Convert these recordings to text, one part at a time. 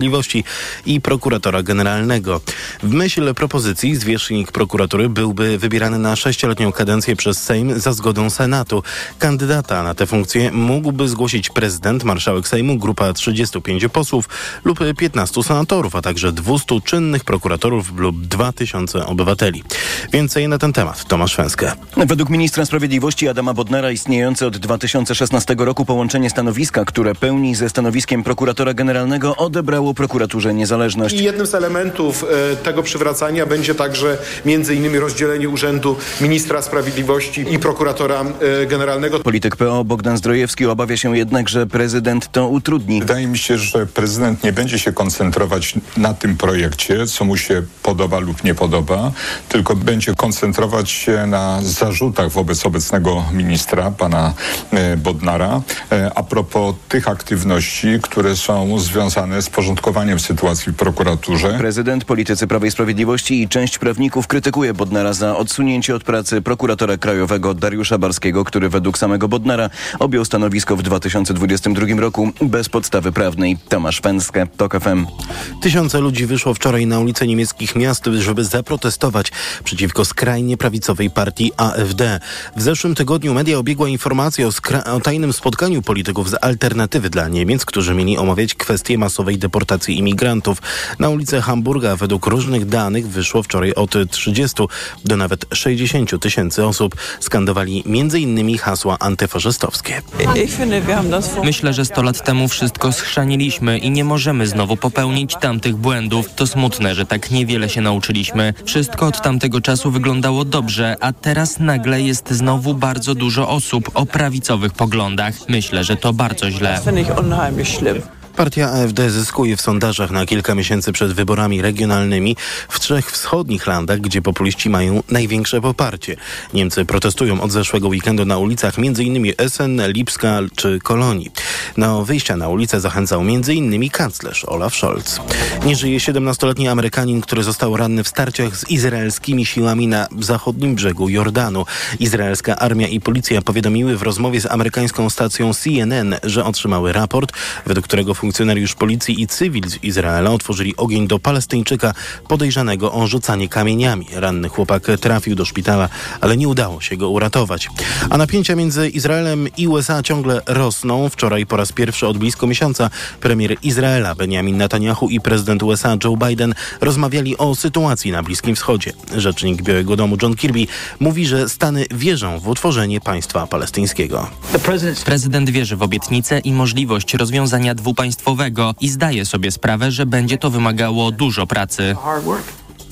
Sprawiedliwości i prokuratora generalnego. W myśl propozycji zwierzchnik prokuratury byłby wybierany na sześcioletnią kadencję przez Sejm za zgodą Senatu. Kandydata na tę funkcję mógłby zgłosić prezydent, marszałek Sejmu, grupa 35 posłów lub 15 senatorów, a także 200 czynnych prokuratorów lub 2000 obywateli. Więcej na ten temat Tomasz Węskę. Według ministra sprawiedliwości Adama Bodnara istniejące od 2016 roku połączenie stanowiska, które pełni ze stanowiskiem prokuratora generalnego odebrało prokuraturze niezależność. I jednym z elementów e, tego przywracania będzie także między innymi rozdzielenie urzędu ministra sprawiedliwości i prokuratora e, generalnego. Polityk PO Bogdan Zdrojewski obawia się jednak, że prezydent to utrudni. Wydaje mi się, że prezydent nie będzie się koncentrować na tym projekcie, co mu się podoba lub nie podoba, tylko będzie koncentrować się na zarzutach wobec obecnego ministra, pana e, Bodnara, e, a propos tych aktywności, które są związane z porządkowaniem sytuacji w prokuraturze. Prezydent, politycy Prawa i Sprawiedliwości i część prawników krytykuje Bodnara za odsunięcie od pracy prokuratora krajowego Dariusza Barskiego, który według samego Bodnara objął stanowisko w 2022 roku bez podstawy prawnej. Tomasz Węskę, TOK FM. Tysiące ludzi wyszło wczoraj na ulice niemieckich miast, żeby zaprotestować przeciwko skrajnie prawicowej partii AfD. W zeszłym tygodniu media obiegła informacja o, o tajnym spotkaniu polityków z Alternatywy dla Niemiec, którzy mieli omawiać kwestię masowej deportacji imigrantów. Na ulicę Hamburga według różnych danych wyszło wczoraj od 30 do nawet 60 tysięcy osób. Skandowali m.in. hasła antyfaszystowskie. Myślę, że 100 lat temu wszystko schrzaniliśmy i nie możemy znowu popełnić tamtych błędów. To smutne, że tak niewiele się nauczyliśmy. Wszystko od tamtego czasu wyglądało dobrze, a teraz nagle jest znowu bardzo dużo osób o prawicowych poglądach. Myślę, że to bardzo źle. Partia AfD zyskuje w sondażach na kilka miesięcy przed wyborami regionalnymi w trzech wschodnich landach, gdzie populiści mają największe poparcie. Niemcy protestują od zeszłego weekendu na ulicach m.in. Essen, Lipska czy Kolonii. Na wyjścia na ulicę zachęcał m.in. kanclerz Olaf Scholz. Nie żyje 17-letni Amerykanin, który został ranny w starciach z izraelskimi siłami na zachodnim brzegu Jordanu. Izraelska armia i policja powiadomiły w rozmowie z amerykańską stacją CNN, że otrzymały raport, według którego funkcjonariusz policji i cywil z Izraela otworzyli ogień do Palestyńczyka podejrzanego o rzucanie kamieniami. Ranny chłopak trafił do szpitala, ale nie udało się go uratować. A napięcia między Izraelem i USA ciągle rosną. Wczoraj po raz pierwszy od blisko miesiąca premier Izraela Benjamin Netanyahu i prezydent USA Joe Biden rozmawiali o sytuacji na Bliskim Wschodzie. Rzecznik Białego Domu John Kirby mówi, że Stany wierzą w utworzenie państwa palestyńskiego. Prezydent wierzy w obietnicę i możliwość rozwiązania dwupaństwowego i zdaje sobie sprawę, że będzie to wymagało dużo pracy.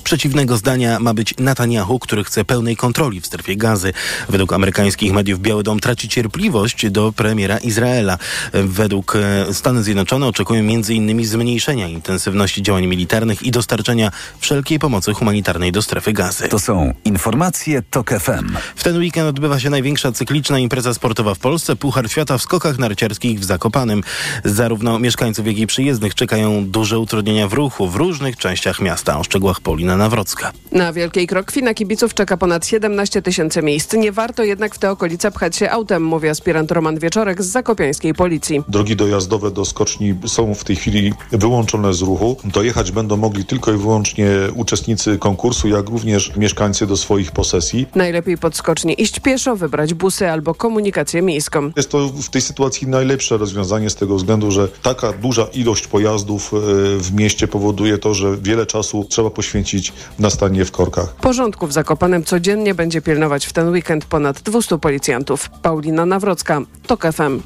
Przeciwnego zdania ma być Netanyahu, który chce pełnej kontroli w strefie gazy. Według amerykańskich mediów Biały Dom traci cierpliwość do premiera Izraela. Według e, Stany Zjednoczone oczekują m.in. zmniejszenia intensywności działań militarnych i dostarczenia wszelkiej pomocy humanitarnej do strefy gazy. To są informacje TOK FM. W ten weekend odbywa się największa cykliczna impreza sportowa w Polsce, Puchar Świata w skokach narciarskich w Zakopanym. Zarówno mieszkańców, jak i przyjezdnych czekają duże utrudnienia w ruchu w różnych częściach miasta. O szczegółach Polina Nawrocka. Na Wielkiej Krokwi na kibiców czeka ponad 17 tysięcy miejsc. Nie warto jednak w te okolice pchać się autem, mówi aspirant Roman Wieczorek z zakopiańskiej policji. Drogi dojazdowe do skoczni są w tej chwili wyłączone z ruchu. Dojechać będą mogli tylko i wyłącznie uczestnicy konkursu, jak również mieszkańcy do swoich posesji. Najlepiej pod skocznie iść pieszo, wybrać busy albo komunikację miejską. Jest to w tej sytuacji najlepsze rozwiązanie z tego względu, że taka duża ilość pojazdów e, w mieście powoduje to, że wiele czasu trzeba poświęcić na stanie w korkach. Porządku w Zakopanem codziennie będzie pilnować w ten weekend ponad 200 policjantów. Paulina Nawrocka, TOK FM.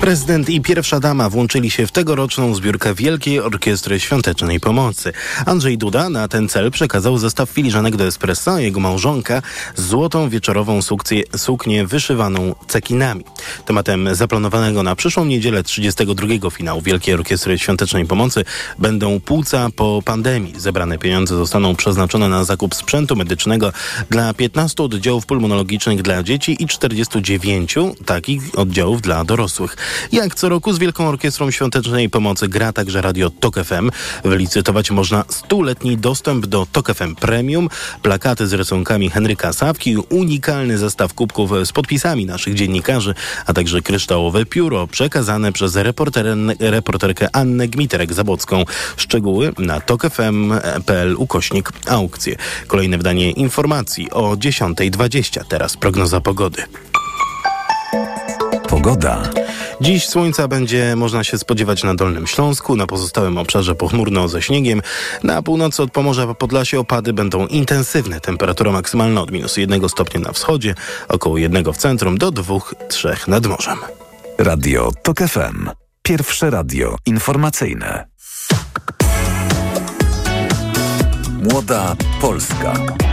Prezydent i pierwsza dama włączyli się w tegoroczną zbiórkę Wielkiej Orkiestry Świątecznej Pomocy. Andrzej Duda na ten cel przekazał zestaw filiżanek do espresso, jego małżonka złotą wieczorową sukcję, suknię wyszywaną cekinami. Tematem zaplanowanego na przyszłą niedzielę 32 finału Wielkiej Orkiestry Świątecznej Pomocy będą płuca po pandemii. Zebrane pieniądze zostaną przeznaczone na zakup sprzętu medycznego dla 15 oddziałów pulmonologicznych dla dzieci i 49 takich oddziałów dla dorosłych. Jak co roku z Wielką Orkiestrą Świątecznej Pomocy gra także Radio TOK FM. Wylicytować można stuletni dostęp do TOK FM Premium, plakaty z rysunkami Henryka Sawki, unikalny zestaw kubków z podpisami naszych dziennikarzy, a także kryształowe pióro przekazane przez reporterkę Annę Gmiterek-Zabocką. Szczegóły na tokfm.pl ukośnik aukcje. Kolejne wydanie informacji o 10.20. Teraz prognoza pogody. Pogoda. Dziś słońca będzie można się spodziewać na Dolnym Śląsku, na pozostałym obszarze pochmurno ze śniegiem. Na północy od Pomorza po Podlasie opady będą intensywne. Temperatura maksymalna od minus 1 stopnia na wschodzie, około 1 w centrum do 2-3 nad morzem. Radio TOK FM. Pierwsze radio informacyjne. Młoda Polska.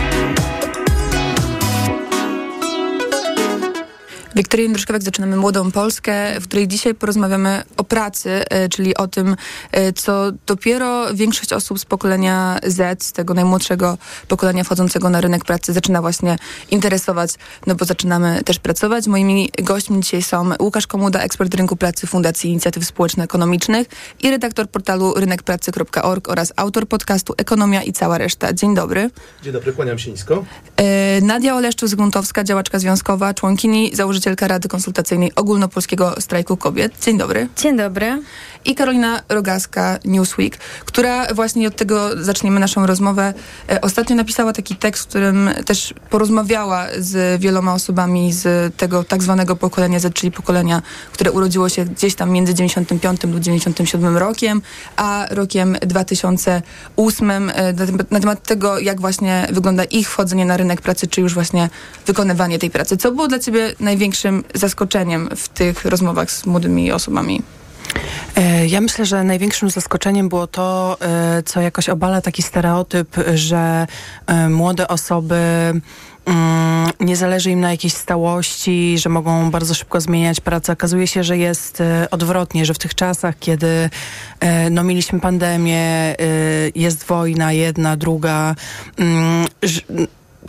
Wiktoria Jędruszkowiak zaczynamy Młodą Polskę, w której dzisiaj porozmawiamy o pracy, e, czyli o tym, e, co dopiero większość osób z pokolenia Z, z tego najmłodszego pokolenia wchodzącego na rynek pracy zaczyna właśnie interesować, no bo zaczynamy też pracować. Moimi gośćmi dzisiaj są Łukasz Komuda, ekspert rynku pracy Fundacji Inicjatyw Społeczno-Ekonomicznych i redaktor portalu rynekpracy.org oraz autor podcastu Ekonomia i cała reszta. Dzień dobry. Dzień dobry, kłaniam się nisko. E, Nadia Oleszczu-Zguntowska, działaczka związkowa, członkini, założycielka Rady Konsultacyjnej Ogólnopolskiego Strajku Kobiet. Dzień dobry. Dzień dobry. I Karolina Rogaska, Newsweek, która właśnie od tego zaczniemy naszą rozmowę. E, ostatnio napisała taki tekst, w którym też porozmawiała z wieloma osobami z tego tak zwanego pokolenia Z, czyli pokolenia, które urodziło się gdzieś tam między 95 lub 97 rokiem, a rokiem 2008 e, na temat tego, jak właśnie wygląda ich wchodzenie na rynek pracy, czy już właśnie wykonywanie tej pracy. Co było dla ciebie największym zaskoczeniem w tych rozmowach z młodymi osobami? E, ja myślę, że największym zaskoczeniem było to, e, co jakoś obala taki stereotyp, że e, młode osoby mm, nie zależy im na jakiejś stałości, że mogą bardzo szybko zmieniać pracę. Okazuje się, że jest odwrotnie, że w tych czasach, kiedy no, mieliśmy pandemię, jest wojna jedna, druga, mm,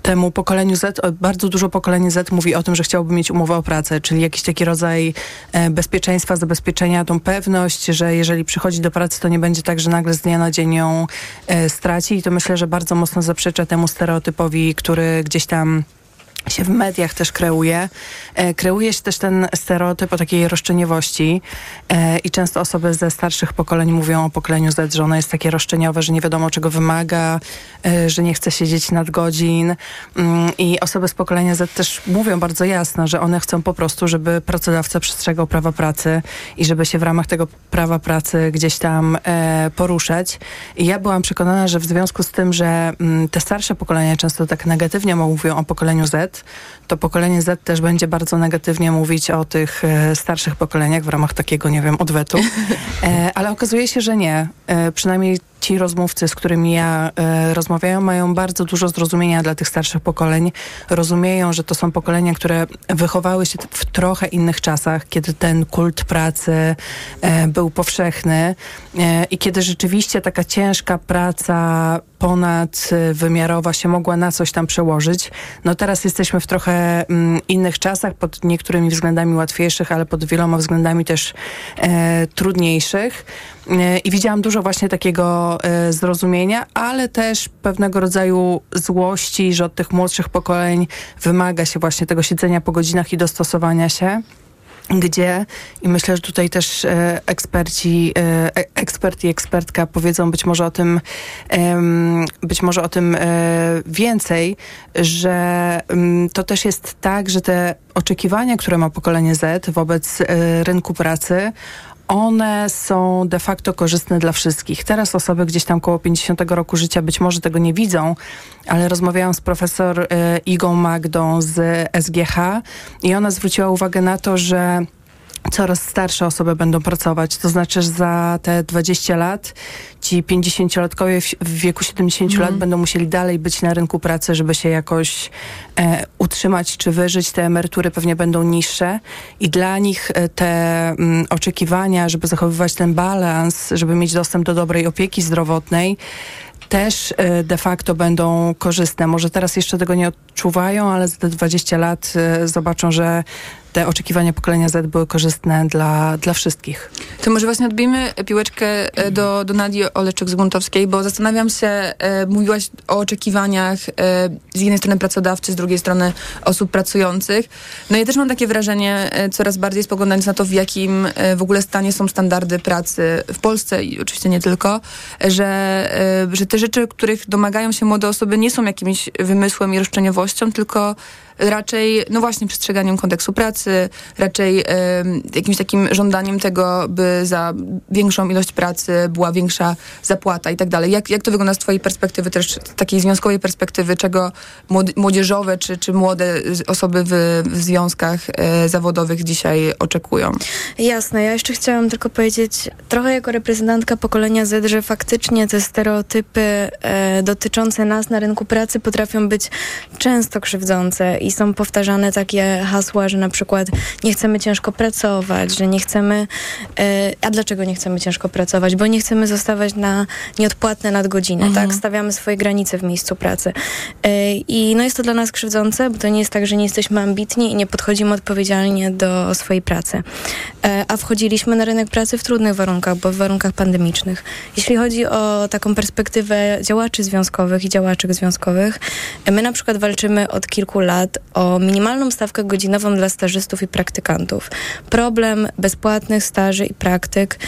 temu pokoleniu Z, bardzo dużo pokolenie Z mówi o tym, że chciałoby mieć umowę o pracę, czyli jakiś taki rodzaj e, bezpieczeństwa, zabezpieczenia, tą pewność, że jeżeli przychodzi do pracy, to nie będzie tak, że nagle z dnia na dzień ją e, straci. I to myślę, że bardzo mocno zaprzecza temu stereotypowi, który gdzieś tam się w mediach też kreuje. E, kreuje się też ten stereotyp o takiej roszczeniowości e, i często osoby ze starszych pokoleń mówią o pokoleniu Z, że ono jest takie roszczeniowe, że nie wiadomo czego wymaga, e, że nie chce siedzieć nadgodzin mm, i osoby z pokolenia Z też mówią bardzo jasno, że one chcą po prostu, żeby pracodawca przestrzegał prawa pracy i żeby się w ramach tego prawa pracy gdzieś tam poruszać. I ja byłam przekonana, że w związku z tym, że mm, te starsze pokolenia często tak negatywnie mówią o pokoleniu Z, to pokolenie Z też będzie bardzo negatywnie mówić o tych e, starszych pokoleniach w ramach takiego, nie wiem, odwetu. E, ale okazuje się, że nie. E, przynajmniej ci rozmówcy, z którymi ja e, rozmawiają, mają bardzo dużo zrozumienia dla tych starszych pokoleń. Rozumieją, że to są pokolenia, które wychowały się w trochę innych czasach, kiedy ten kult pracy e, był powszechny e, i kiedy rzeczywiście taka ciężka praca ponadwymiarowa się mogła na coś tam przełożyć. No teraz jesteśmy w trochę mm, innych czasach, pod niektórymi względami łatwiejszych, ale pod wieloma względami też trudniejszych. I widziałam dużo właśnie takiego e, zrozumienia, ale też pewnego rodzaju złości, że od tych młodszych pokoleń wymaga się właśnie tego siedzenia po godzinach i dostosowania się gdzie i myślę, że tutaj też e, eksperci, e, ekspert i ekspertka powiedzą być może o tym e, być może o tym e, więcej, że m, to też jest tak, że te oczekiwania, które ma pokolenie Z wobec e, rynku pracy, one są de facto korzystne dla wszystkich. Teraz osoby gdzieś tam koło 50 roku życia być może tego nie widzą, ale rozmawiałam z profesor y, Igą Magdą z SGH i ona zwróciła uwagę na to, że coraz starsze osoby będą pracować. To znaczy, że za te 20 lat ci 50-latkowie w wieku 70 mm. lat będą musieli dalej być na rynku pracy, żeby się jakoś e, utrzymać czy wyżyć. Te emerytury pewnie będą niższe i dla nich e, te m, mm, oczekiwania, żeby zachowywać ten balans, żeby mieć dostęp do dobrej opieki zdrowotnej, też e, de facto będą korzystne. Może teraz jeszcze tego nie odczuwają, ale za te 20 lat e, zobaczą, że te oczekiwania pokolenia Z były korzystne dla, dla wszystkich. To może właśnie odbijmy piłeczkę e, do, do Nadii Oleczek-Zguntowskiej, bo zastanawiam się, e, mówiłaś o oczekiwaniach e, z jednej strony pracodawcy, z drugiej strony osób pracujących. No ja też mam takie wrażenie, e, coraz bardziej spoglądając na to, w jakim e, w ogóle stanie są standardy pracy w Polsce i oczywiście nie tylko, że, e, że te rzeczy, których domagają się młode osoby nie są jakimś wymysłem i roszczeniowością, tylko raczej, no właśnie, przestrzeganiem kodeksu pracy, raczej e, jakimś takim żądaniem tego, by za większą ilość pracy była większa zapłata i tak dalej. Jak, jak to wygląda z twojej perspektywy, też takiej związkowej perspektywy, czego młodzieżowe czy, czy młode osoby w, w związkach e, zawodowych dzisiaj oczekują? Jasne, ja jeszcze chciałam tylko powiedzieć, trochę jako reprezentantka pokolenia Z, że faktycznie te stereotypy e, dotyczące nas na rynku pracy potrafią być często krzywdzące i są powtarzane takie hasła, że na przykład nie chcemy ciężko pracować, że nie chcemy. E, a dlaczego nie chcemy ciężko pracować? Bo nie chcemy zostawać na nieodpłatne nadgodziny, mhm. tak? Stawiamy swoje granice w miejscu pracy. E, I no jest to dla nas krzywdzące, bo to nie jest tak, że nie jesteśmy ambitni i nie podchodzimy odpowiedzialnie do swojej pracy. E, a wchodziliśmy na rynek pracy w trudnych warunkach, bo w warunkach pandemicznych. Jeśli chodzi o taką perspektywę działaczy związkowych i działaczek związkowych, my na przykład walczymy od kilku lat o minimalną stawkę godzinową dla stażystów i praktykantów. Problem bezpłatnych staży i praktyk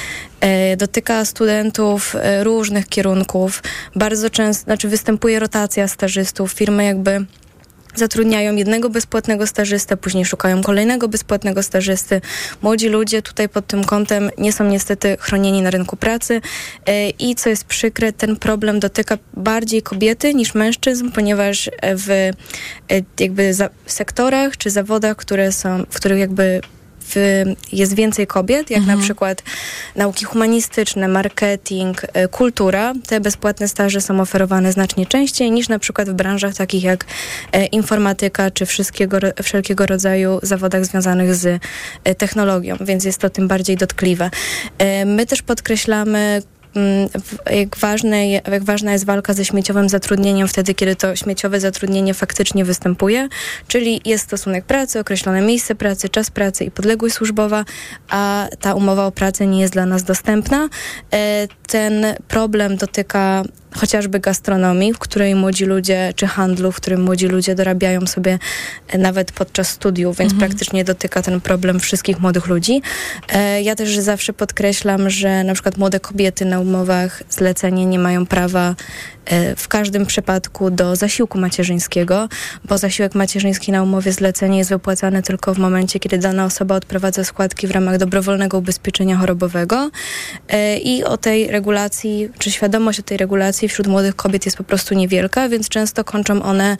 e, dotyka studentów e, różnych kierunków. Bardzo często, znaczy występuje rotacja stażystów. Firmy jakby zatrudniają jednego bezpłatnego stażystę, później szukają kolejnego bezpłatnego stażysty. Młodzi ludzie tutaj pod tym kątem nie są niestety chronieni na rynku pracy e, i co jest przykre, ten problem dotyka bardziej kobiety niż mężczyzn, ponieważ w e, jakby sektorach czy zawodach, które są, w których jakby w, jest więcej kobiet, jak mhm. na przykład nauki humanistyczne, marketing, y, kultura. Te bezpłatne staże są oferowane znacznie częściej niż na przykład w branżach takich jak y, informatyka czy wszystkiego, wszelkiego rodzaju zawodach związanych z y, technologią, więc jest to tym bardziej dotkliwe. My też podkreślamy jak, ważne, jak ważna jest walka ze śmieciowym zatrudnieniem wtedy, kiedy to śmieciowe zatrudnienie faktycznie występuje, czyli jest stosunek pracy, określone miejsce pracy, czas pracy i podległość służbowa, a ta umowa o pracę nie jest dla nas dostępna. E, ten problem dotyka chociażby gastronomii, w której młodzi ludzie, czy handlu, w którym młodzi ludzie dorabiają sobie e, nawet podczas studiów, więc mhm. praktycznie dotyka ten problem wszystkich młodych ludzi. E, ja też zawsze podkreślam, że na przykład młode kobiety na umowach zlecenie nie mają prawa E, w każdym przypadku do zasiłku macierzyńskiego, bo zasiłek macierzyński na umowie zlecenie jest wypłacany tylko w momencie, kiedy dana osoba odprowadza składki w ramach dobrowolnego ubezpieczenia chorobowego. E, i o tej regulacji, czy świadomość o tej regulacji wśród młodych kobiet jest po prostu niewielka, więc często kończą one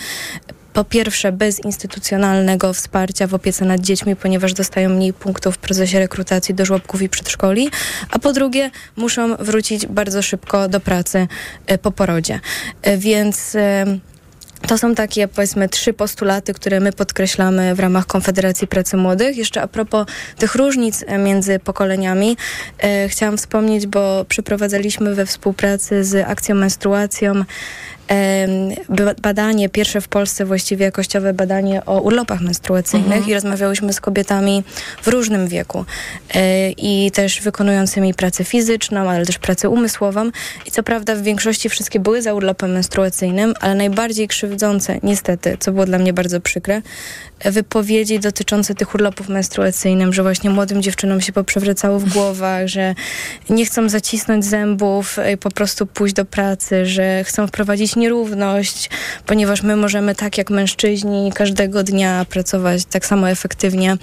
po pierwsze bez instytucjonalnego wsparcia w opiece nad dziećmi, ponieważ dostają mniej punktów w procesie rekrutacji do żłobków i przedszkoli, a po drugie muszą wrócić bardzo szybko do pracy e, po porodzie. E, więc e, to są takie, powiedzmy, trzy postulaty, które my podkreślamy w ramach Konfederacji Pracy Młodych. Jeszcze a propos tych różnic między pokoleniami, e, chciałam wspomnieć, bo przeprowadzaliśmy we współpracy z akcją menstruacją badanie, pierwsze w Polsce właściwie jakościowe badanie o urlopach menstruacyjnych mhm. i rozmawiałyśmy z kobietami w różnym wieku e, i też wykonującymi pracę fizyczną, ale też pracę umysłową i co prawda w większości wszystkie były za urlopem menstruacyjnym, ale najbardziej krzywdzące, niestety, co było dla mnie bardzo przykre, wypowiedzi dotyczące tych urlopów menstruacyjnych, że właśnie młodym dziewczynom się poprzewracało w głowach, że nie chcą zacisnąć zębów i po prostu pójść do pracy, że chcą wprowadzić nierówność, ponieważ my możemy tak jak mężczyźni każdego dnia pracować tak samo efektywnie.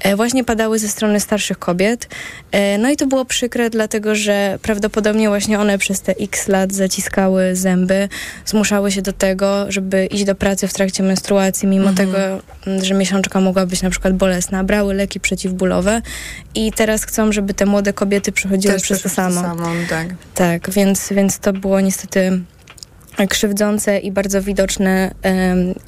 E, właśnie padały ze strony starszych kobiet. E, no i to było przykre, dlatego że prawdopodobnie właśnie one przez te x lat zaciskały zęby, zmuszały się do tego, żeby iść do pracy w trakcie menstruacji, mimo mhm. tego, że miesiączka mogła być na przykład bolesna, brały leki przeciwbólowe i teraz chcą, żeby te młode kobiety przechodziły Też przez to samo. samo tak. tak, więc, więc to było niestety krzywdzące i bardzo widoczne,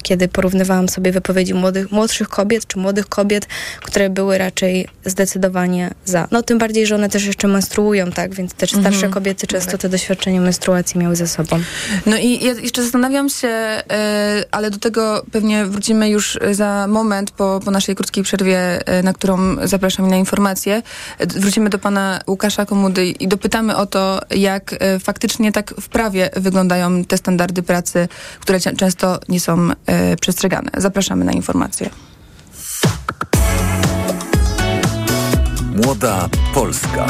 kiedy porównywałam sobie wypowiedzi młodych, młodszych kobiet czy młodych kobiet, które były raczej zdecydowanie za. No tym bardziej, że one też jeszcze menstruują, tak, więc też starsze mhm. kobiety często te doświadczenie menstruacji miały ze sobą. No i ja jeszcze zastanawiam się, e, ale do tego pewnie wrócimy już za moment po, po naszej krótkiej przerwie, e, na którą zapraszam na informacje. Wrócimy do pana Łukasza Komudy i dopytamy o to, jak e, faktycznie tak w prawie wyglądają te standardy pracy, które często nie są e, przestrzegane. Zapraszamy na informacje. Młoda Polska.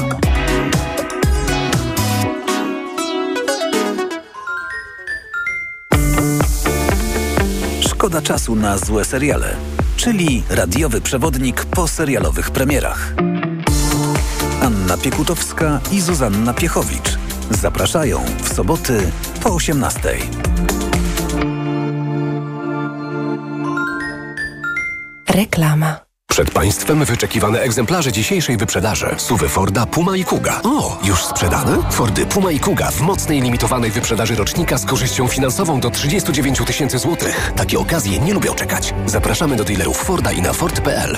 Szkoda czasu na złe seriale, czyli radiowy przewodnik po serialowych premierach. Anna Piekutowska i Zuzanna Piechowicz zapraszają w soboty po 18. Reklama. Przed Państwem wyczekiwane egzemplarze dzisiejszej wyprzedaży. Suwy Forda, Puma i Kuga. O, już sprzedane? Fordy Puma i Kuga w mocnej limitowanej wyprzedaży rocznika z korzyścią finansową do 39 tysięcy złotych. Takie okazje nie lubią czekać. Zapraszamy do dealerów Forda i na Ford.pl.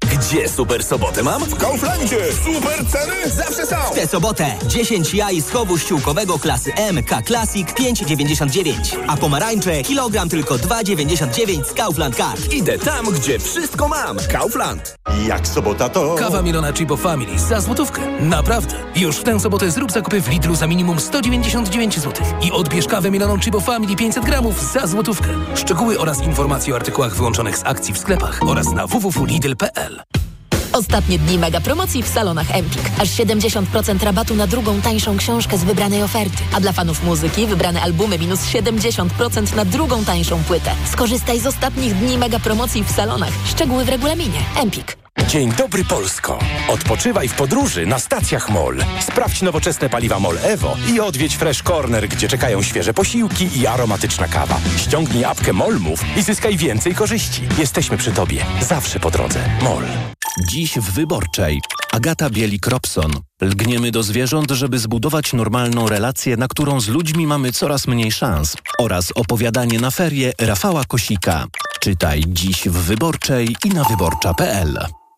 Gdzie super sobotę mam? W Kauflandzie! Super ceny zawsze są! W tę sobotę 10 jaj z chowu ściółkowego klasy MK Classic 5,99. A pomarańcze kilogram tylko 2,99 z Kaufland Card. Idę tam, gdzie wszystko mam. Kaufland. Jak sobota to... Kawa Milona Chibo Family za złotówkę. Naprawdę. Już w tę sobotę zrób zakupy w Lidlu za minimum 199 zł. I odbierz kawę Miloną Chibo Family 500 gramów za złotówkę. Szczegóły oraz informacje o artykułach wyłączonych z akcji w sklepach oraz na www.lidl.pl. Ostatnie dni mega promocji w salonach Empik. Aż 70% rabatu na drugą tańszą książkę z wybranej oferty. A dla fanów muzyki wybrane albumy minus 70% na drugą tańszą płytę. Skorzystaj z ostatnich dni mega promocji w salonach. Szczegóły w regulaminie. Empik. Dzień dobry Polsko. Odpoczywaj w podróży na stacjach MOL. Sprawdź nowoczesne paliwa MOL Evo i odwiedź Fresh Corner, gdzie czekają świeże posiłki i aromatyczna kawa. Ściągnij apkę MOL Move i zyskaj więcej korzyści. Jesteśmy przy Tobie. Zawsze po drodze. MOL. Dziś w Wyborczej. Agata Bieli-Kropson. Lgniemy do zwierząt, żeby zbudować normalną relację, na którą z ludźmi mamy coraz mniej szans. Oraz opowiadanie na ferie Rafała Kosika. Czytaj dziś w Wyborczej i na wyborcza.pl.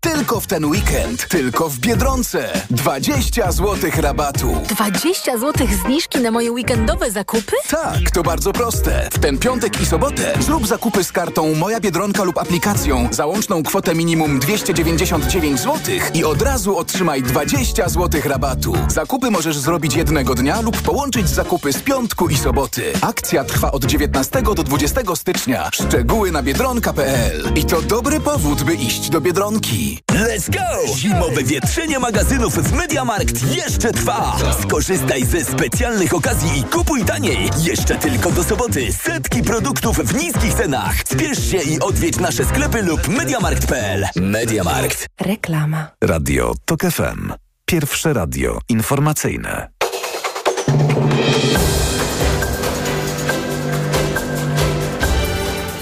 Tylko w ten weekend, tylko w Biedronce. 20 zł rabatu. 20 zł zniżki na moje weekendowe zakupy? Tak, to bardzo proste. W ten piątek i sobotę zrób zakupy z kartą Moja Biedronka lub aplikacją za łączną kwotę minimum 299 zł i od razu otrzymaj 20 zł rabatu. Zakupy możesz zrobić jednego dnia lub połączyć zakupy z piątku i soboty. Akcja trwa od 19 do 20 stycznia. Szczegóły na biedronka.pl. I to dobry powód, by iść do Biedronki. Let's go! Zimowe wietrzenie magazynów w Mediamarkt jeszcze trwa! Skorzystaj ze specjalnych okazji i kupuj taniej! Jeszcze tylko do soboty setki produktów w niskich cenach! Spiesz się i odwiedź nasze sklepy lub mediamarkt.pl. Mediamarkt. Reklama. Radio TOK FM. Pierwsze radio informacyjne.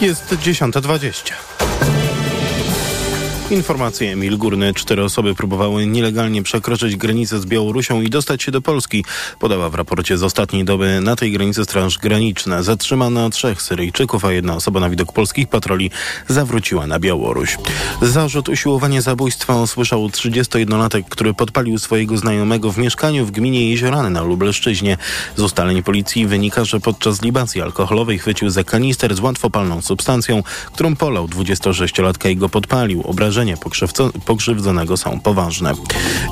Jest 10.20. Informacje Emil Górny. Cztery osoby próbowały nielegalnie przekroczyć granicę z Białorusią i dostać się do Polski. Podała w raporcie z ostatniej doby na tej granicy Straż Graniczna. Zatrzymano trzech Syryjczyków, a jedna osoba na widok polskich patroli zawróciła na Białoruś. Zarzut usiłowania zabójstwa usłyszał 31-latek, który podpalił swojego znajomego w mieszkaniu w gminie Jeziorany na Lubelszczyźnie. Z ustaleń policji wynika, że podczas libacji alkoholowej chwycił za kanister z łatwopalną substancją, którą polał 26-latka i go podpalił. Obrażenia pokrzywdzonego są poważne.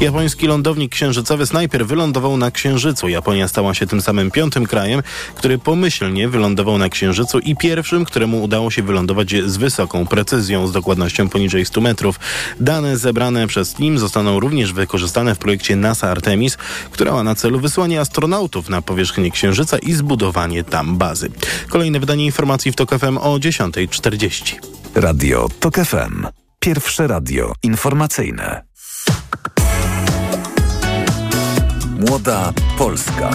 Japoński lądownik księżycowy Snajper wylądował na Księżycu. Japonia stała się tym samym piątym krajem, który pomyślnie wylądował na Księżycu i pierwszym, któremu udało się wylądować z wysoką precyzją, z dokładnością poniżej 100 metrów. Dane zebrane przez nim zostaną również wykorzystane w projekcie NASA Artemis, która ma na celu wysłanie astronautów na powierzchnię Księżyca i zbudowanie tam bazy. Kolejne wydanie informacji w TOK FM o 10.40. Radio TOK FM. Pierwsze radio informacyjne. Młoda Polska.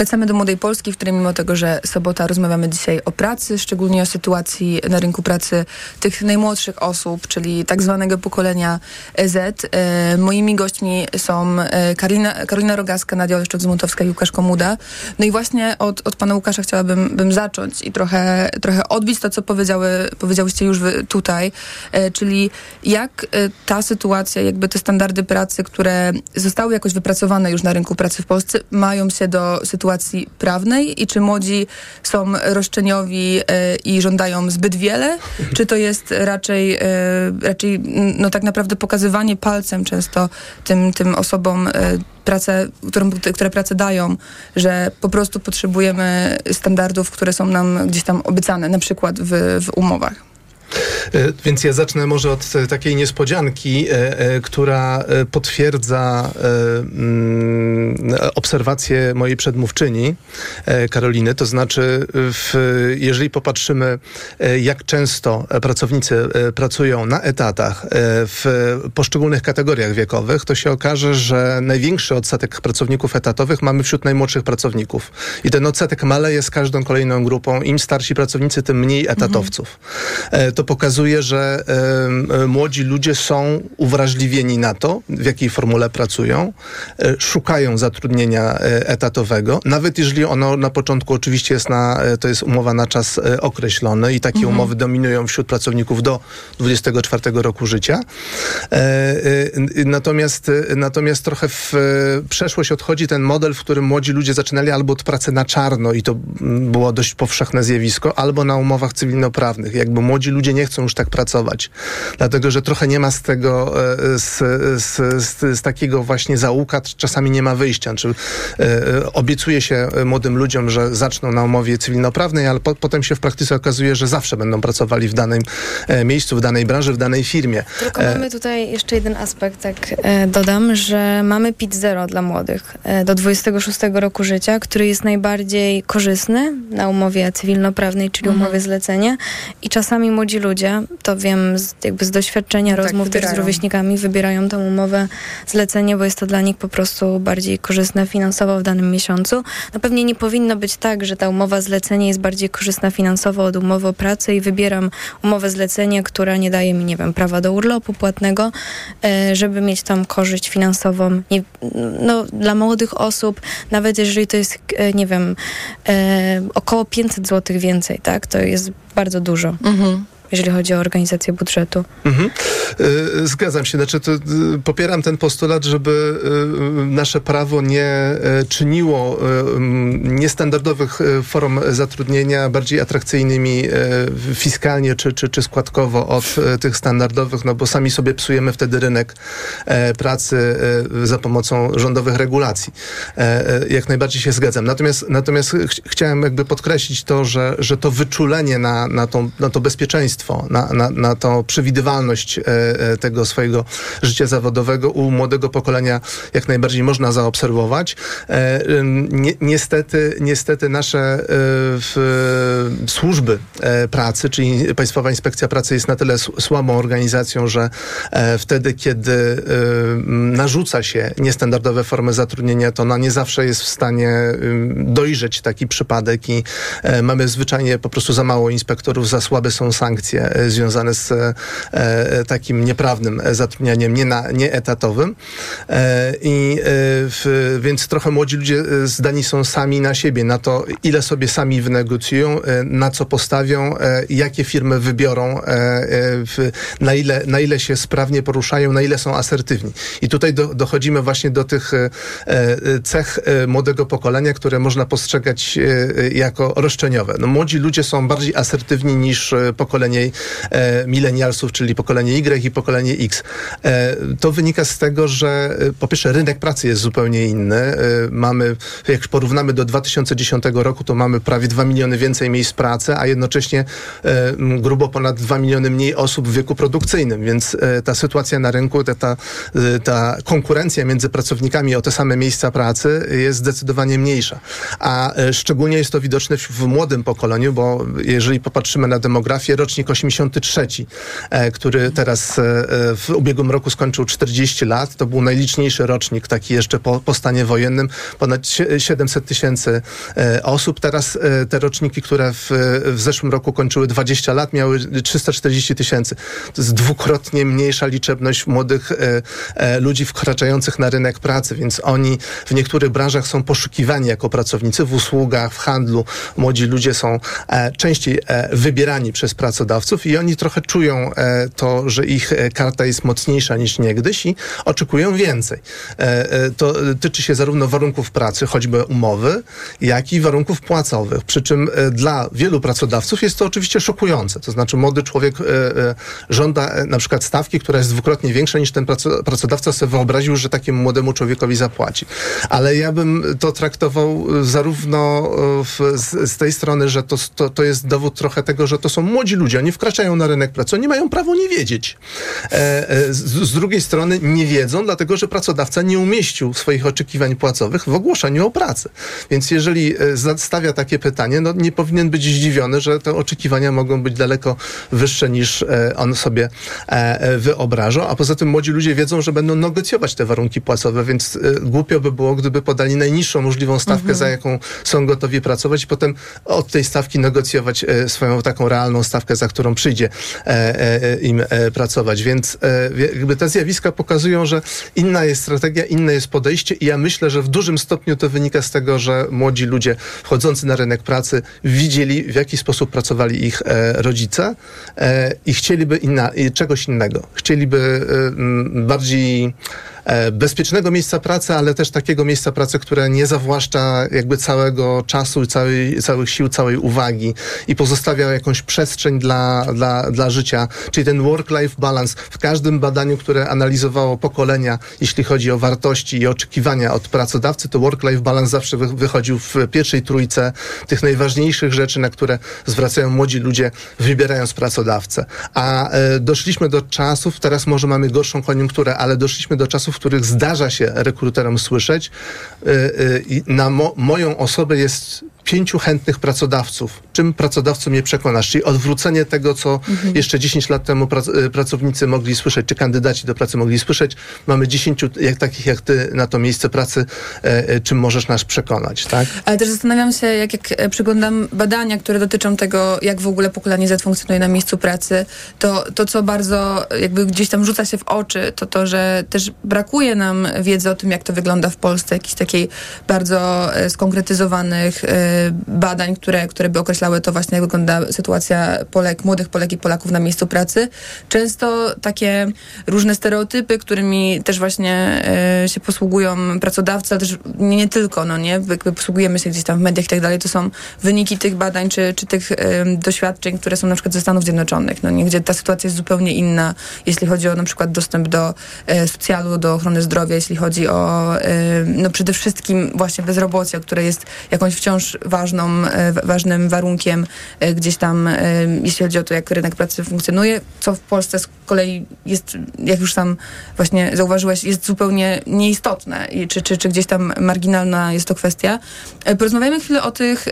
Wracamy do Młodej Polski, w której mimo tego, że sobota rozmawiamy dzisiaj o pracy, szczególnie o sytuacji na rynku pracy tych najmłodszych osób, czyli tak zwanego pokolenia Z. E, moimi gośćmi są e, Karolina, Karolina Rogaska, Nadia Oleszczuk-Zmutowska i Łukasz Komuda. No i właśnie od, od pana Łukasza chciałabym bym zacząć i trochę, trochę odbić to, co powiedziały, powiedziałyście już tutaj, e, czyli jak ta sytuacja, jakby te standardy pracy, które zostały jakoś wypracowane już na rynku pracy w Polsce, mają się do sytuacji prawnej i czy młodzi są roszczeniowi e, i żądają zbyt wiele, czy to jest raczej, e, raczej no tak naprawdę pokazywanie palcem często tym, tym osobom e, pracę, którą, które pracę dają, że po prostu potrzebujemy standardów, które są nam gdzieś tam obiecane, na przykład w, w umowach. E, więc ja zacznę może od e, takiej niespodzianki, e, która potwierdza mm, obserwację mojej przedmówczyni Karoliny. To znaczy, w, jeżeli popatrzymy, jak często pracownicy pracują na etatach w poszczególnych kategoriach wiekowych, to się okaże, że największy odsetek pracowników etatowych mamy wśród najmłodszych pracowników. I ten odsetek maleje z każdą kolejną grupą. Im starsi pracownicy, tym mniej etatowców. Mhm. To pokazuje, że y, młodzi ludzie są uwrażliwieni na to, w jakiej formule pracują, y, szukają zatrudnienia y, etatowego, nawet jeżeli ono na początku oczywiście jest na, to jest umowa na czas określony i takie mhm. umowy dominują wśród pracowników do 24 roku życia. Natomiast, natomiast trochę w przeszłość odchodzi ten model, w którym młodzi ludzie zaczynali albo od pracy na czarno i to było dość powszechne zjawisko, albo na umowach cywilnoprawnych. Jakby młodzi ludzie nie chcą już tak pracować. Dlatego, że trochę nie ma z tego, e, z, z, z, z takiego właśnie zaułka, czasami nie ma wyjścia. Czy e, obiecuje się młodym ludziom, że zaczną na umowie cywilnoprawnej, ale po, potem się w praktyce okazuje, że zawsze będą pracowali w danym e, miejscu, w danej branży, w danej firmie. Tylko mamy tutaj jeszcze jeden aspekt, tak dodam, że mamy PIT zero dla młodych do 26 roku życia, który jest najbardziej korzystny na umowie cywilnoprawnej, czyli mhm. umowie zlecenia i czasami młodzi ludzie, to wiem z, jakby z doświadczenia tak, rozmów też z rówieśnikami, wybierają tę umowę zlecenie, bo jest to dla nich po prostu bardziej korzystne finansowo w danym miesiącu. No pewnie nie powinno być tak, że ta umowa zlecenie jest bardziej korzystna finansowo od umowy o pracę i wybieram umowę zlecenie, która nie daje mi, nie wiem, prawa do urlopu płatnego, e, żeby mieć tam korzyść finansową. Nie, no, dla młodych osób, nawet jeżeli to jest, e, nie wiem, e, około 500 zł więcej, tak, to jest bardzo dużo. Mhm jeżeli chodzi o organizację budżetu. Mhm. Y, zgadzam się. Znaczy, to, y, popieram ten postulat, żeby y, nasze prawo nie czyniło niestandardowych form zatrudnienia bardziej atrakcyjnymi fiskalnie czy, czy, czy składkowo od tych standardowych, no bo sami sobie psujemy wtedy rynek pracy za pomocą rządowych regulacji. Jak najbardziej się zgadzam. Natomiast, natomiast ch chciałem jakby podkreślić to, że, że to wyczulenie na, na, tą, na to bezpieczeństwo na, na, na tą przewidywalność e, e, tego swojego życia zawodowego u młodego pokolenia jak najbardziej można zaobserwować. E, niestety, niestety nasze służby pracy, czyli Państwowa Inspekcja Pracy jest na tyle słabą organizacją, że wtedy, kiedy narzuca się niestandardowe formy zatrudnienia, to ona nie zawsze jest w stanie dojrzeć taki przypadek i mamy zwyczajnie po prostu za mało inspektorów, za słabe są sankcje e, związane z e, e, takim nieprawnym zatrudnianiem nie na, nieetatowym. I w, więc trochę młodzi ludzie zdani są sami na siebie, na to, ile sobie sami wynegocjują, na co postawią, jakie firmy wybiorą, na, ile, na ile się sprawnie poruszają, na ile są asertywni. I tutaj do, dochodzimy właśnie do tych cech młodego pokolenia, które można postrzegać jako roszczeniowe. No, młodzi ludzie są bardziej asertywni niż e, pokolenie e, milenialsów, czyli pokolenie Y i pokolenie X. E, to wynika z tego, że e, po pierwsze rynek pracy jest zupełnie inny. E, mamy, jak porównamy do 2010 roku, to mamy prawie 2 miliony więcej miejsc pracy, a jednocześnie e, grubo ponad 2 miliony mniej osób w wieku produkcyjnym, więc e, ta sytuacja na rynku, ta, ta, ta konkurencja między pracownikami o te same miejsca pracy jest zdecydowanie mniejsza. A szczególnie jest to widoczne w młodym pokoleniu, bo jeżeli popatrzymy na demografię, rocznik 83, e, który teraz e, e, w ubiegłym roku skończył 40 lat, to był najliczniejszy rocznik, taki jeszcze po, po stanie wojennym, ponad sie- 700 tysięcy osób. Teraz te roczniki, które w, w zeszłym roku kończyły 20 lat, miały 340 tysięcy. To jest dwukrotnie mniejsza liczebność młodych ludzi wkraczających na rynek pracy, więc oni w niektórych branżach są poszukiwani jako pracownicy, w usługach, w handlu. Młodzi ludzie są częściej wybierani przez pracodawców i oni trochę czują e, to, że ich e, karta jest mocniejsza niż niegdyś i oczekują więcej. E, to tyczy się zarówno warunków pracy, choćby umowy, jak i warunków płacowych. Przy czym dla wielu pracodawców jest to oczywiście szokujące. To znaczy młody człowiek żąda na przykład stawki, która jest dwukrotnie większa niż ten praco- pracodawca sobie wyobraził, że takiemu młodemu człowiekowi zapłaci. Ale ja bym to traktował zarówno w, z, z tej strony, że to, to, to jest dowód trochę tego, że to są młodzi ludzie, oni wkraczają na rynek pracy, oni mają prawo nie wiedzieć. E, e, z, z drugiej strony nie wiedzą, dlatego że pracodawca nie umieścił swoich oczekiwań płacowych w ogłoszeniu o pracy. Więc jeżeli e, stawia takie pytanie, no nie powinien być zdziwiony, że te oczekiwania mogą być daleko wyższe niż on sobie wyobrażał, a poza tym młodzi ludzie wiedzą, że będą negocjować te warunki płacowe, więc głupio by było, gdyby podali najniższą możliwą stawkę, Mhm. za jaką są gotowi pracować i potem od tej stawki negocjować swoją taką realną stawkę, za którą przyjdzie e, e, im e, pracować. Więc jakby te zjawiska pokazują, że inna jest strategia, inne jest podejście i ja myślę, że w dużym stopniu to wynika z tego, że młodzi ludzie wchodzący na rynek pracy widzieli, w jaki sposób pracowali ich rodzice i chcieliby inna, czegoś innego. Chcieliby bardziej bezpiecznego miejsca pracy, ale też takiego miejsca pracy, które nie zawłaszcza jakby całego czasu, całej, całych sił, całej uwagi i pozostawia jakąś przestrzeń dla, dla, dla życia. Czyli ten work-life balance w każdym badaniu, które analizowało pokolenia, jeśli chodzi o wartości i oczekiwania od pracodawcy, to work-life balance zawsze wy, wychodził w pierwszej trójce tych najważniejszych rzeczy, na które zwracają młodzi ludzie, wybierając pracodawcę. A e, doszliśmy do czasów, teraz może mamy gorszą koniunkturę, ale doszliśmy do czasów, w których zdarza się rekruterom słyszeć, e, i na mo, moją osobę jest pięciu chętnych pracodawców. Czym pracodawcą mnie przekonasz? Czyli odwrócenie tego, co Mhm. jeszcze 10 lat temu e, pracownicy mogli słyszeć, czy kandydaci do pracy mogli słyszeć. Mamy 10 jak, takich jak ty na to miejsce pracy. E, e, czym możesz nas przekonać, tak? Ale też zastanawiam się, jak, jak e, przyglądam badania, które dotyczą tego, jak w ogóle pokolenie Z funkcjonuje na miejscu pracy, to, to co bardzo jakby gdzieś tam rzuca się w oczy, to to, że też brakuje nam wiedzy o tym, jak to wygląda w Polsce, jakichś takiej bardzo skonkretyzowanych e, badań, które, które by określały to właśnie, jak wygląda sytuacja Polek, młodych Polek i Polaków na miejscu pracy. Często takie różne stereotypy, którymi też właśnie e, się posługują pracodawcy, ale też nie, nie tylko, no nie, jakby posługujemy się gdzieś tam w mediach i tak dalej, to są wyniki tych badań, czy, czy tych em, doświadczeń, które są na przykład ze Stanów Zjednoczonych, no nie, gdzie ta sytuacja jest zupełnie inna, jeśli chodzi o na przykład dostęp do e, socjalu, do ochrony zdrowia, jeśli chodzi o e, no przede wszystkim właśnie bezrobocie, które jest jakąś wciąż ważną, e, wa- ważnym warunkiem e, gdzieś tam, e, jeśli chodzi o to, jak rynek pracy funkcjonuje, co w Polsce z kolei jest, jak już sam właśnie zauważyłeś, jest zupełnie nieistotne czy, czy, czy gdzieś tam marginalna jest to kwestia. Porozmawiajmy chwilę o tych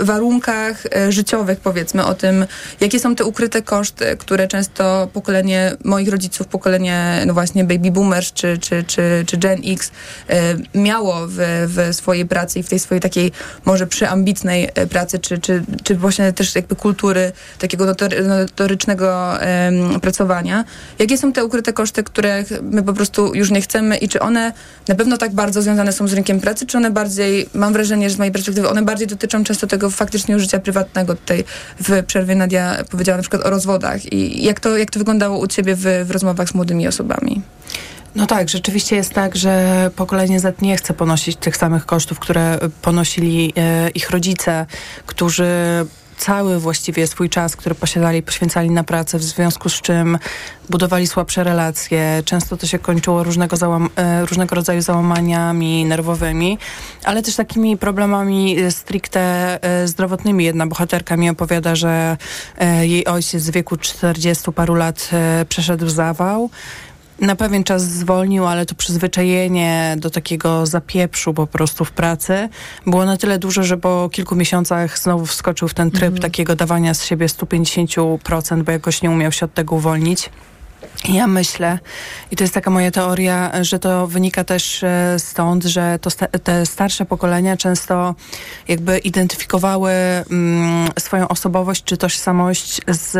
warunkach życiowych, powiedzmy, o tym, jakie są te ukryte koszty, które często pokolenie moich rodziców, pokolenie no właśnie baby boomers czy, czy, czy, czy Gen X miało w, w swojej pracy i w tej swojej takiej może przyambitnej e, pracy, czy, czy, czy właśnie też jakby kultury takiego notory, notorycznego pracowania. Jakie są te ukryte koszty, których my po prostu już nie chcemy i czy one na pewno tak bardzo związane są z rynkiem pracy, czy one bardziej, mam wrażenie, że z mojej perspektywy, one bardziej dotyczą często tego faktycznie życia prywatnego. Tutaj w przerwie Nadia powiedziała na przykład o rozwodach i jak to, jak to wyglądało u ciebie w, w rozmowach z młodymi osobami? No tak, rzeczywiście jest tak, że pokolenie Z nie chce ponosić tych samych kosztów, które ponosili e, ich rodzice, którzy cały właściwie swój czas, który posiadali, poświęcali na pracę, w związku z czym budowali słabsze relacje. Często to się kończyło różnego, załam- e, różnego rodzaju załamaniami nerwowymi, ale też takimi problemami e, stricte zdrowotnymi. Jedna bohaterka mi opowiada, że jej ojciec w wieku 40 paru lat przeszedł zawał. Na pewien czas zwolnił, ale to przyzwyczajenie do takiego zapieprzu po prostu w pracy było na tyle duże, że po kilku miesiącach znowu wskoczył w ten tryb takiego dawania z siebie 150%, bo jakoś nie umiał się od tego uwolnić. Ja myślę, i to jest taka moja teoria, że to wynika też e, stąd, że to sta- te starsze pokolenia często jakby identyfikowały mm, swoją osobowość czy tożsamość z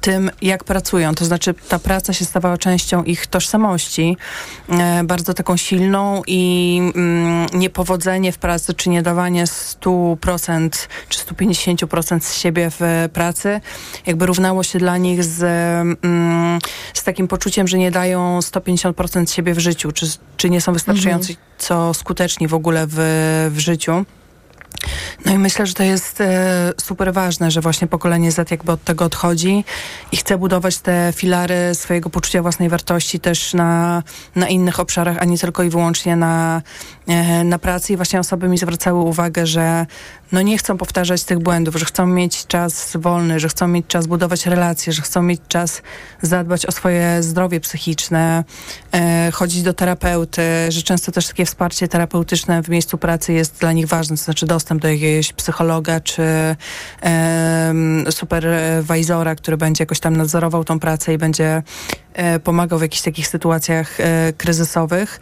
tym, jak pracują. To znaczy ta praca się stawała częścią ich tożsamości, e, bardzo taką silną i mm, niepowodzenie w pracy, czy nie dawanie 100% czy 150% z siebie w pracy, jakby równało się dla nich z, mm, z takim poczuciem, że nie dają 150% siebie w życiu, czy, czy nie są wystarczająco co skuteczni w ogóle w, w życiu. No i myślę, że to jest e, super ważne, że właśnie pokolenie Z jakby od tego odchodzi i chce budować te filary swojego poczucia własnej wartości też na, na innych obszarach, a nie tylko i wyłącznie na, na pracy. I właśnie osoby mi zwracały uwagę, że no nie chcą powtarzać tych błędów, że chcą mieć czas wolny, że chcą mieć czas budować relacje, że chcą mieć czas zadbać o swoje zdrowie psychiczne, e, chodzić do terapeuty, że często też takie wsparcie terapeutyczne w miejscu pracy jest dla nich ważne, to znaczy dostęp do jakiegoś psychologa czy superwajzora, który będzie jakoś tam nadzorował tą pracę i będzie e, pomagał w jakichś takich sytuacjach e, kryzysowych.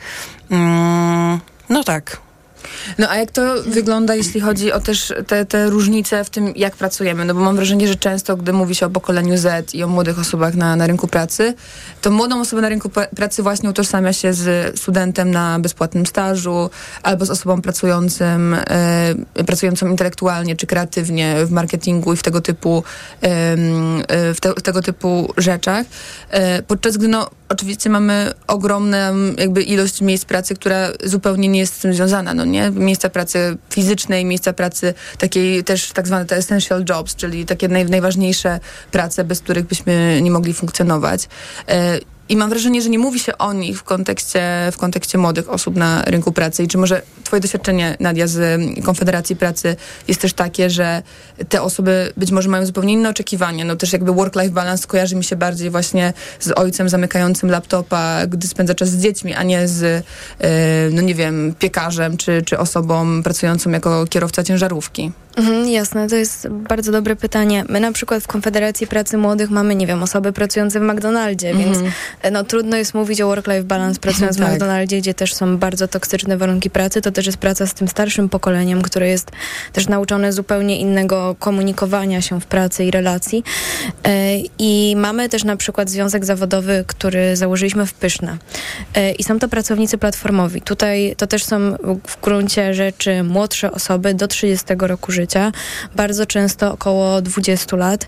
No tak. No a jak to wygląda, jeśli chodzi o też te, te różnice w tym, jak pracujemy? No bo mam wrażenie, że często, gdy mówi się o pokoleniu Z i o młodych osobach na, na rynku pracy, to młodą osobę na rynku pra- pracy właśnie utożsamia się z studentem na bezpłatnym stażu albo z osobą pracującym, e, pracującą intelektualnie czy kreatywnie w marketingu i w tego typu, e, w, te, w tego typu rzeczach. E, podczas gdy no, oczywiście mamy ogromną jakby ilość miejsc pracy, która zupełnie nie jest z tym związana, no nie? Miejsca pracy fizycznej, miejsca pracy takiej też tak zwane te essential jobs, czyli takie naj, najważniejsze prace, bez których byśmy nie mogli funkcjonować. I mam wrażenie, że nie mówi się o nich w kontekście, w kontekście młodych osób na rynku pracy. I czy może twoje doświadczenie, Nadia, z Konfederacji Pracy jest też takie, że te osoby być może mają zupełnie inne oczekiwania. No też jakby work-life balance kojarzy mi się bardziej właśnie z ojcem zamykającym laptopa, gdy spędza czas z dziećmi, a nie z, e, no nie wiem, piekarzem czy, czy osobą pracującą jako kierowca ciężarówki. Mhm, jasne, to jest bardzo dobre pytanie. My na przykład w Konfederacji Pracy Młodych mamy, nie wiem, osoby pracujące w McDonaldzie, Mhm. więc e, no, trudno jest mówić o work-life balance pracując w Tak. McDonaldzie, gdzie też są bardzo toksyczne warunki pracy. To też jest praca z tym starszym pokoleniem, które jest też nauczone zupełnie innego komunikowania się w pracy i relacji. E, I mamy też na przykład związek zawodowy, który założyliśmy w Pyszne. E, I są to pracownicy platformowi. Tutaj to też są w gruncie rzeczy młodsze osoby do 30 roku życia, bardzo często około 20 lat.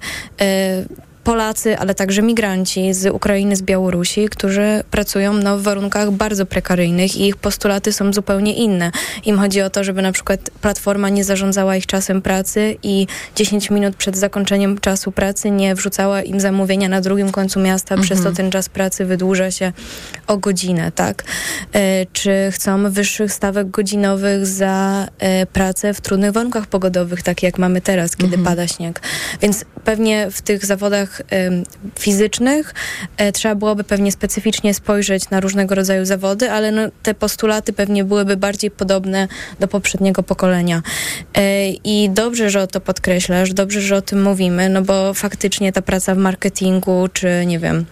Polacy, ale także migranci z Ukrainy, z Białorusi, którzy pracują no, w warunkach bardzo prekaryjnych i ich postulaty są zupełnie inne. Im chodzi o to, żeby na przykład platforma nie zarządzała ich czasem pracy i 10 minut przed zakończeniem czasu pracy nie wrzucała im zamówienia na drugim końcu miasta, mhm. przez to ten czas pracy wydłuża się o godzinę, tak? E, czy chcą wyższych stawek godzinowych za e, pracę w trudnych warunkach pogodowych, tak jak mamy teraz, kiedy mhm. pada śnieg. Więc pewnie w tych zawodach fizycznych e, trzeba byłoby pewnie specyficznie spojrzeć na różnego rodzaju zawody, ale no, te postulaty pewnie byłyby bardziej podobne do poprzedniego pokolenia. E, I dobrze, że to podkreślasz, dobrze, że o tym mówimy, no bo faktycznie ta praca w marketingu, czy nie wiem,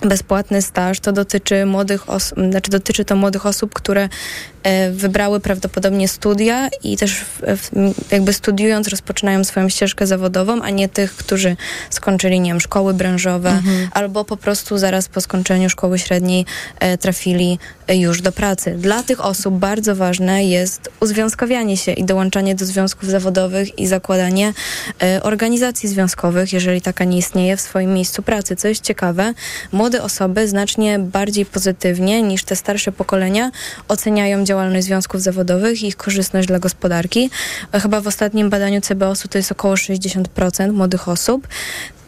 bezpłatny staż, to dotyczy młodych osób, znaczy dotyczy to młodych osób, które wybrały prawdopodobnie studia i też jakby studiując rozpoczynają swoją ścieżkę zawodową, a nie tych, którzy skończyli, nie wiem, szkoły branżowe mhm. albo po prostu zaraz po skończeniu szkoły średniej e, trafili już do pracy. Dla tych osób bardzo ważne jest uzwiązkowianie się i dołączanie do związków zawodowych i zakładanie e, organizacji związkowych, jeżeli taka nie istnieje w swoim miejscu pracy. Co jest ciekawe, młode osoby znacznie bardziej pozytywnie niż te starsze pokolenia oceniają działalność związków zawodowych i ich korzystność dla gospodarki. Chyba w ostatnim badaniu CBOS-u to jest około 60% młodych osób.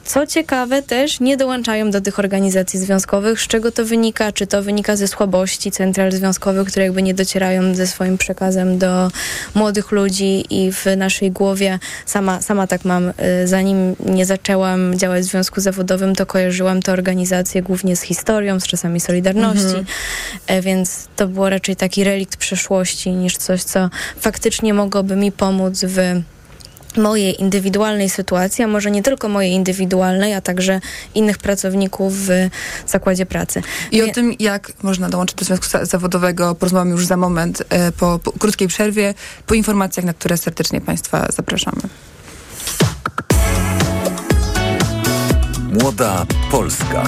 Co ciekawe, też nie dołączają do tych organizacji związkowych. Z czego to wynika? Czy to wynika ze słabości central związkowych, które jakby nie docierają ze swoim przekazem do młodych ludzi i w naszej głowie sama, sama tak mam. Y, zanim nie zaczęłam działać w związku zawodowym, to kojarzyłam tę organizację głównie z historią, z czasami Solidarności, mhm. E, więc to było raczej taki relikt przeszłości niż coś, co faktycznie mogłoby mi pomóc w mojej indywidualnej sytuacji, a może nie tylko mojej indywidualnej, a także innych pracowników w zakładzie pracy. I o tym, jak można dołączyć do związku zawodowego, porozmawiamy już za moment e, po, po krótkiej przerwie, po informacjach, na które serdecznie Państwa zapraszamy. Młoda Polska.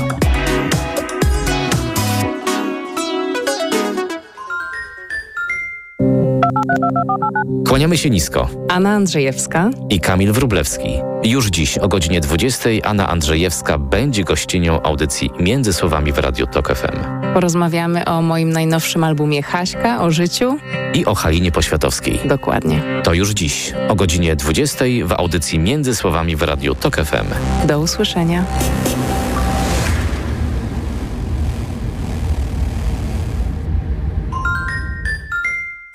Kłaniamy się nisko. Anna Andrzejewska i Kamil Wrublewski. Już dziś o godzinie 20 Anna Andrzejewska będzie gościnią audycji Między Słowami w Radiu Tok FM. Porozmawiamy o moim najnowszym albumie Haśka, o życiu. I o Halinie Poświatowskiej. Dokładnie. To już dziś o godzinie 20 w audycji Między Słowami w Radiu Tok FM. Do usłyszenia.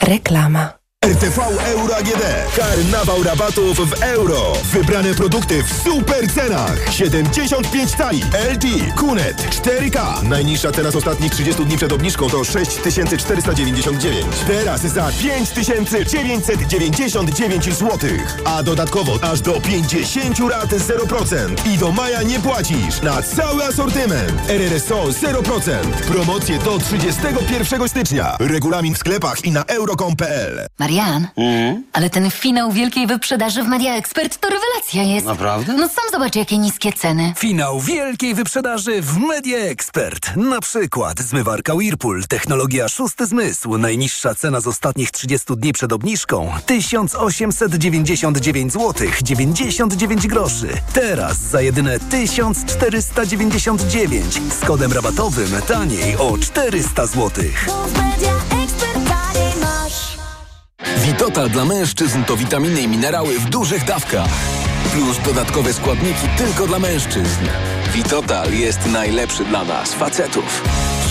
Reklama. RTV Euro AGD. Karnawał rabatów w euro. Wybrane produkty w super cenach. 75 tali. LG, Kunet, 4K. Najniższa cena z ostatnich 30 dni przed obniżką to 6499. Teraz za 5999 zł. A dodatkowo aż do 50 rat 0%. I do maja nie płacisz na cały asortyment. RRSO 0%. Promocje do 31 stycznia. Regulamin w sklepach i na euro.com.pl. Marian, mm? ale ten finał wielkiej wyprzedaży w Media Expert to rewelacja jest. Naprawdę? No sam zobacz, jakie niskie ceny. Finał wielkiej wyprzedaży w Media Expert. Na przykład zmywarka Whirlpool, technologia szósty zmysł. Najniższa cena z ostatnich 30 dni przed obniżką 1899 zł 99 groszy. Teraz za jedyne 1499 z kodem rabatowym taniej o 400 zł. Witotal dla mężczyzn to witaminy i minerały w dużych dawkach. Plus dodatkowe składniki tylko dla mężczyzn. Witotal jest najlepszy dla nas, facetów.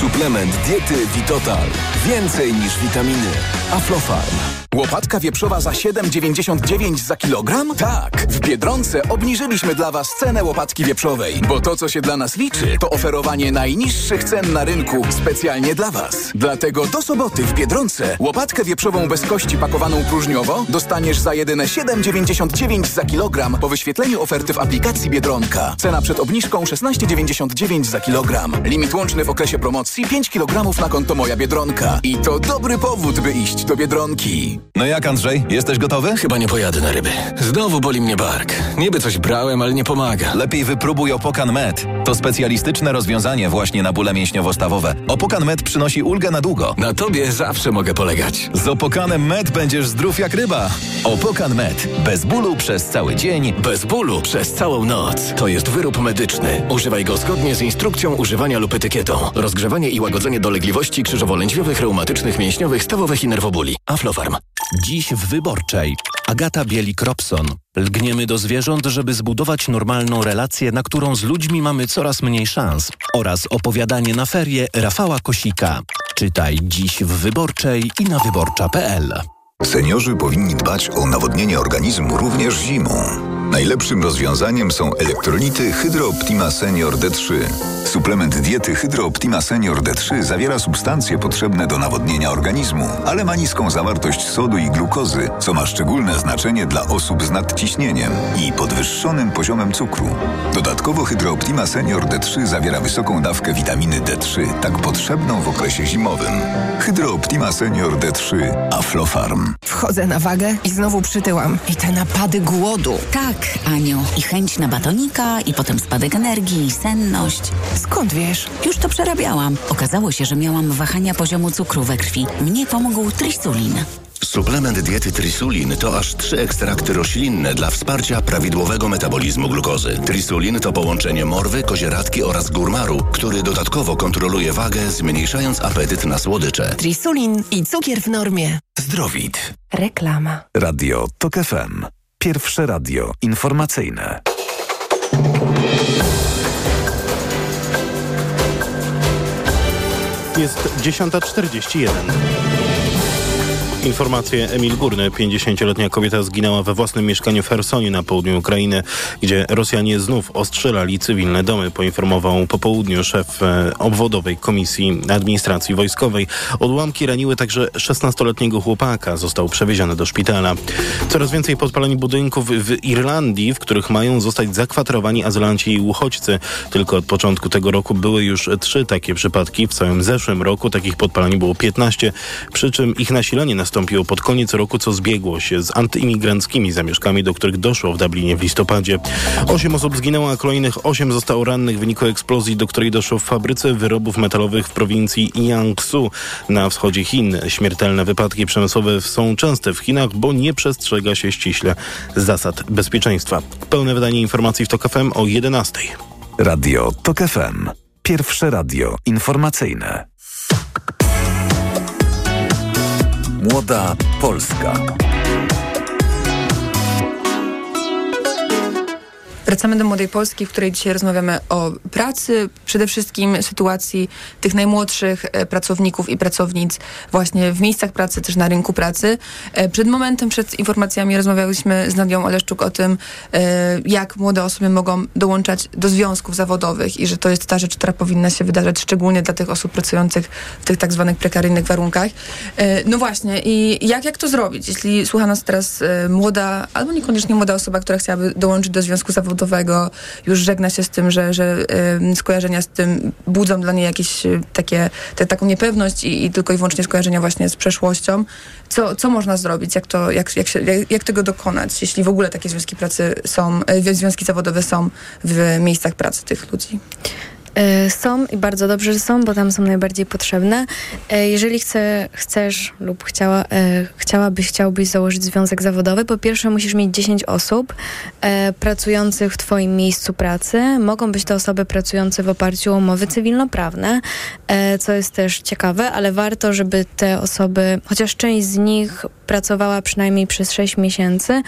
Suplement diety Witotal. Więcej niż witaminy. Aflofarm. Łopatka wieprzowa za 7,99 za kilogram? Tak! W Biedronce obniżyliśmy dla Was cenę łopatki wieprzowej, bo to, co się dla nas liczy, to oferowanie najniższych cen na rynku specjalnie dla Was. Dlatego do soboty w Biedronce łopatkę wieprzową bez kości pakowaną próżniowo dostaniesz za jedyne 7,99 za kilogram po wyświetleniu oferty w aplikacji Biedronka. Cena przed obniżką 16,99 za kilogram. Limit łączny w okresie promocji. Promocji 5 kg na konto Moja Biedronka. I to dobry powód, by iść do Biedronki. No jak Andrzej, jesteś gotowy? Chyba nie pojadę na ryby. Znowu boli mnie bark. Niby coś brałem, ale nie pomaga. Lepiej wypróbuj Opokan Med. To specjalistyczne rozwiązanie właśnie na bóle mięśniowo-stawowe. Opokan Med przynosi ulgę na długo. Na tobie zawsze mogę polegać. Z Opokanem Med będziesz zdrów jak ryba. Opokan Med. Bez bólu przez cały dzień. Bez bólu przez całą noc. To jest wyrób medyczny. Używaj go zgodnie z instrukcją używania lub etykietą. I łagodzenie dolegliwości krzyżowo-lędźwiowych, reumatycznych, mięśniowych, stawowych i nerwobóli. Aflofarm. Dziś w Wyborczej. Agata Bielik-Robson. Lgniemy do zwierząt, żeby zbudować normalną relację, na którą z ludźmi mamy coraz mniej szans. Oraz opowiadanie na ferie Rafała Kosika. Czytaj dziś w Wyborczej i na wyborcza.pl. Seniorzy powinni dbać o nawodnienie organizmu również zimą. Najlepszym rozwiązaniem są elektrolity Hydro Optima Senior D3. Suplement diety Hydro Optima Senior D3 zawiera substancje potrzebne do nawodnienia organizmu, ale ma niską zawartość sodu i glukozy, co ma szczególne znaczenie dla osób z nadciśnieniem i podwyższonym poziomem cukru. Dodatkowo Hydro Optima Senior D3 zawiera wysoką dawkę witaminy D3, tak potrzebną w okresie zimowym. Hydro Optima Senior D3 Aflofarm. Wchodzę na wagę i znowu przytyłam. I te napady głodu. Tak, Aniu. I chęć na batonika, i potem spadek energii, i senność. Skąd wiesz? Już to przerabiałam. Okazało się, że miałam wahania poziomu cukru we krwi. Mnie pomógł trisulin. Suplement diety Trisulin to aż trzy ekstrakty roślinne dla wsparcia prawidłowego metabolizmu glukozy. Trisulin to połączenie morwy, kozieradki oraz górmaru, który dodatkowo kontroluje wagę, zmniejszając apetyt na słodycze. Trisulin i cukier w normie. Zdrowit. Reklama. Radio TOK FM. Pierwsze radio informacyjne. Jest 10.41. Informacje Emil Górny. 50-letnia kobieta zginęła we własnym mieszkaniu w Hersonie na południu Ukrainy, gdzie Rosjanie znów ostrzelali cywilne domy, poinformował po południu szef e, obwodowej Komisji Administracji Wojskowej. Odłamki raniły także 16-letniego chłopaka. Został przewieziony do szpitala. Coraz więcej podpaleń budynków w Irlandii, w których mają zostać zakwaterowani azylanci i uchodźcy. Tylko od początku tego roku były już trzy takie przypadki. W całym zeszłym roku takich podpaleń było 15, przy czym ich nasilenie nastąpiło pod koniec roku, co zbiegło się z antyimigranckimi zamieszkami, do których doszło w Dublinie w listopadzie. Osiem osób zginęło, a kolejnych osiem zostało rannych w wyniku eksplozji, do której doszło w fabryce wyrobów metalowych w prowincji Jiangsu na wschodzie Chin. Śmiertelne wypadki przemysłowe są częste w Chinach, bo nie przestrzega się ściśle zasad bezpieczeństwa. Pełne wydanie informacji w TOK FM o 11. Radio TOK FM. Pierwsze radio informacyjne. Młoda Polska. Wracamy do Młodej Polski, w której dzisiaj rozmawiamy o pracy, przede wszystkim sytuacji tych najmłodszych e, pracowników i pracownic właśnie w miejscach pracy, też na rynku pracy. E, Przed momentem, przed informacjami rozmawiałyśmy z Nadią Oleszczuk o tym, e, jak młode osoby mogą dołączać do związków zawodowych i że to jest ta rzecz, która powinna się wydarzać szczególnie dla tych osób pracujących w tych tak zwanych prekaryjnych warunkach. No właśnie i jak, jak to zrobić, jeśli słucha nas teraz młoda, albo niekoniecznie młoda osoba, która chciałaby dołączyć do związku zawodowego, już żegna się z tym, że, że e, skojarzenia z tym budzą dla niej jakieś e, takie, te, taką niepewność i, i tylko i wyłącznie skojarzenia właśnie z przeszłością. Co, co można zrobić? Jak, to, jak, jak, się, jak, jak tego dokonać, jeśli w ogóle takie związki pracy są, e, związki zawodowe są w miejscach pracy tych ludzi? E, Są i bardzo dobrze, że są, bo tam są najbardziej potrzebne. E, Jeżeli chce, chcesz lub chciała, e, chciałabyś, chciałbyś założyć związek zawodowy, po pierwsze musisz mieć 10 osób pracujących w Twoim miejscu pracy. Mogą być to osoby pracujące w oparciu o umowy cywilnoprawne, co jest też ciekawe, ale warto, żeby te osoby, chociaż część z nich pracowała przynajmniej przez 6 miesięcy,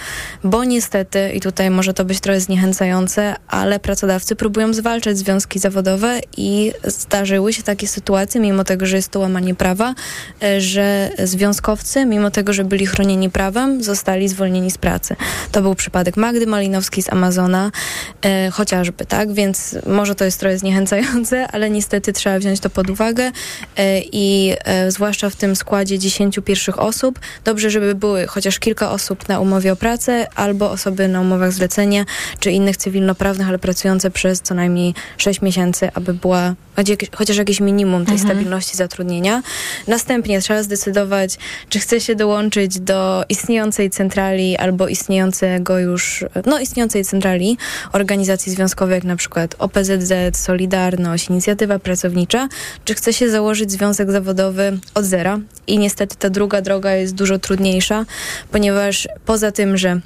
bo niestety, i tutaj może to być trochę zniechęcające, ale pracodawcy próbują zwalczać związki zawodowe i zdarzyły się takie sytuacje, mimo tego, że jest to łamanie prawa, e, że związkowcy, mimo tego, że byli chronieni prawem, zostali zwolnieni z pracy. To był przypadek Magdy Malinowskiej z Amazona, e, chociażby, tak? Więc może to jest trochę zniechęcające, ale niestety trzeba wziąć to pod uwagę e, i e, zwłaszcza w tym składzie 10 pierwszych osób, dobrze, żeby były chociaż kilka osób na umowie o pracę albo osoby na umowach zlecenia, czy innych cywilnoprawnych, ale pracujące przez co najmniej 6 miesięcy pracy, aby była chociaż jakieś minimum tej Mhm. stabilności zatrudnienia. Następnie trzeba zdecydować, czy chce się dołączyć do istniejącej centrali albo istniejącego już, no istniejącej centrali organizacji związkowych, jak na przykład OPZZ, Solidarność, Inicjatywa Pracownicza, czy chce się założyć związek zawodowy od zera. I niestety ta druga droga jest dużo trudniejsza, ponieważ poza tym, że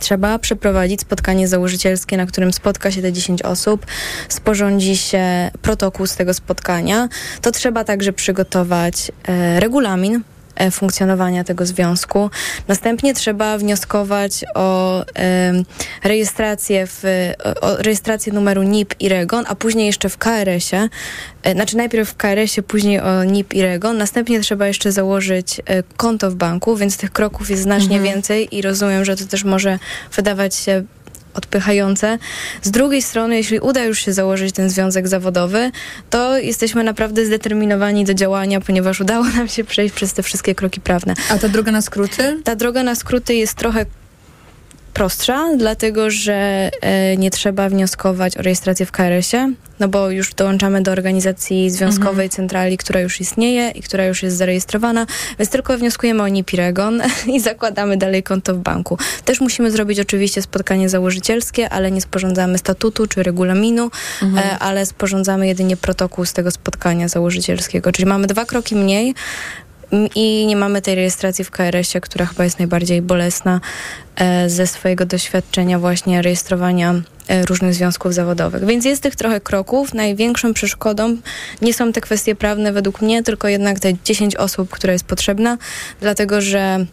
Trzeba przeprowadzić spotkanie założycielskie, na którym spotka się te 10 osób, sporządzi się protokół z tego spotkania. To trzeba także przygotować e, regulamin funkcjonowania tego związku. Następnie trzeba wnioskować o rejestrację, w, o, o rejestrację numeru NIP i REGON, a później jeszcze w KRS-ie. E, Znaczy najpierw w KRS-ie, później o NIP i REGON. Następnie trzeba jeszcze założyć e, konto w banku, więc tych kroków jest znacznie Mhm. więcej i rozumiem, że to też może wydawać się odpychające. Z drugiej strony, jeśli uda już się założyć ten związek zawodowy, to jesteśmy naprawdę zdeterminowani do działania, ponieważ udało nam się przejść przez te wszystkie kroki prawne. A ta droga na skróty? Ta droga na skróty jest trochę prostsza, dlatego że e, nie trzeba wnioskować o rejestrację w KRS-ie, no bo już dołączamy do organizacji związkowej centrali, która już istnieje i która już jest zarejestrowana, więc tylko wnioskujemy o NIP i zakładamy dalej konto w banku. Też musimy zrobić oczywiście spotkanie założycielskie, ale nie sporządzamy statutu czy regulaminu, Mhm. e, ale sporządzamy jedynie protokół z tego spotkania założycielskiego, czyli mamy dwa kroki mniej, i nie mamy tej rejestracji w KRS-ie, która chyba jest najbardziej bolesna e, ze swojego doświadczenia właśnie rejestrowania e, różnych związków zawodowych. Więc jest tych trochę kroków. Największą przeszkodą nie są te kwestie prawne według mnie, tylko jednak te 10 osób, która jest potrzebna, dlatego że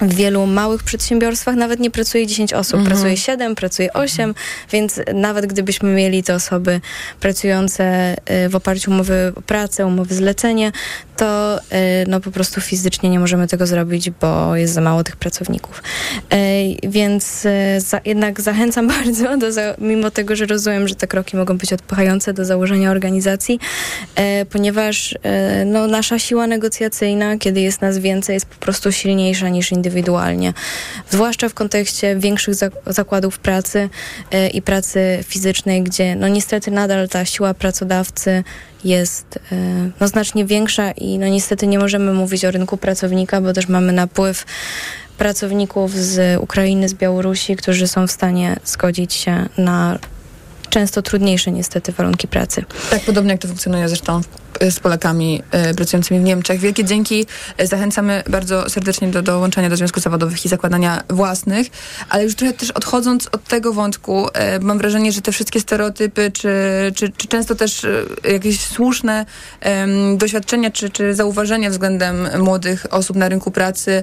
w wielu małych przedsiębiorstwach nawet nie pracuje 10 osób, Mhm. pracuje 7, pracuje 8, więc nawet gdybyśmy mieli te osoby pracujące y, w oparciu o umowy o pracę, umowy zlecenie, to y, no po prostu fizycznie nie możemy tego zrobić, bo jest za mało tych pracowników. Y, Więc za, jednak zachęcam bardzo, do, mimo tego, że rozumiem, że te kroki mogą być odpychające do założenia organizacji, ponieważ no, nasza siła negocjacyjna, kiedy jest nas więcej, jest po prostu silniejsza niż indywidualnie. Zwłaszcza w kontekście większych zak- zakładów pracy e, i pracy fizycznej, gdzie no niestety nadal ta siła pracodawcy jest e, no, znacznie większa i no niestety nie możemy mówić o rynku pracownika, bo też mamy napływ pracowników z Ukrainy, z Białorusi, którzy są w stanie zgodzić się na często trudniejsze niestety warunki pracy. Tak podobnie jak to funkcjonuje zresztą z Polakami e, pracującymi w Niemczech. Wielkie dzięki. E, Zachęcamy bardzo serdecznie do dołączenia do związków zawodowych i zakładania własnych, ale już trochę też odchodząc od tego wątku, e, mam wrażenie, że te wszystkie stereotypy, czy, czy, czy często też jakieś słuszne em, doświadczenia, czy, czy zauważenia względem młodych osób na rynku pracy,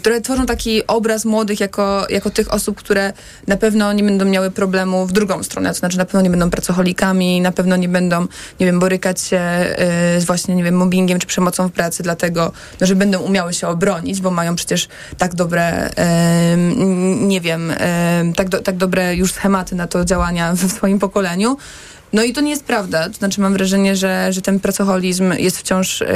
które tworzą taki obraz młodych jako, jako tych osób, które na pewno nie będą miały problemu w drugą stronę, to znaczy na pewno nie będą pracocholikami, na pewno nie będą, nie wiem, borykać się z właśnie, nie wiem, mobbingiem czy przemocą w pracy, dlatego, no, że będą umiały się obronić, bo mają przecież tak dobre, nie wiem, em, tak, do, tak dobre już schematy na to działania w swoim pokoleniu. No i to nie jest prawda. To znaczy mam wrażenie, że, że ten pracoholizm jest wciąż e,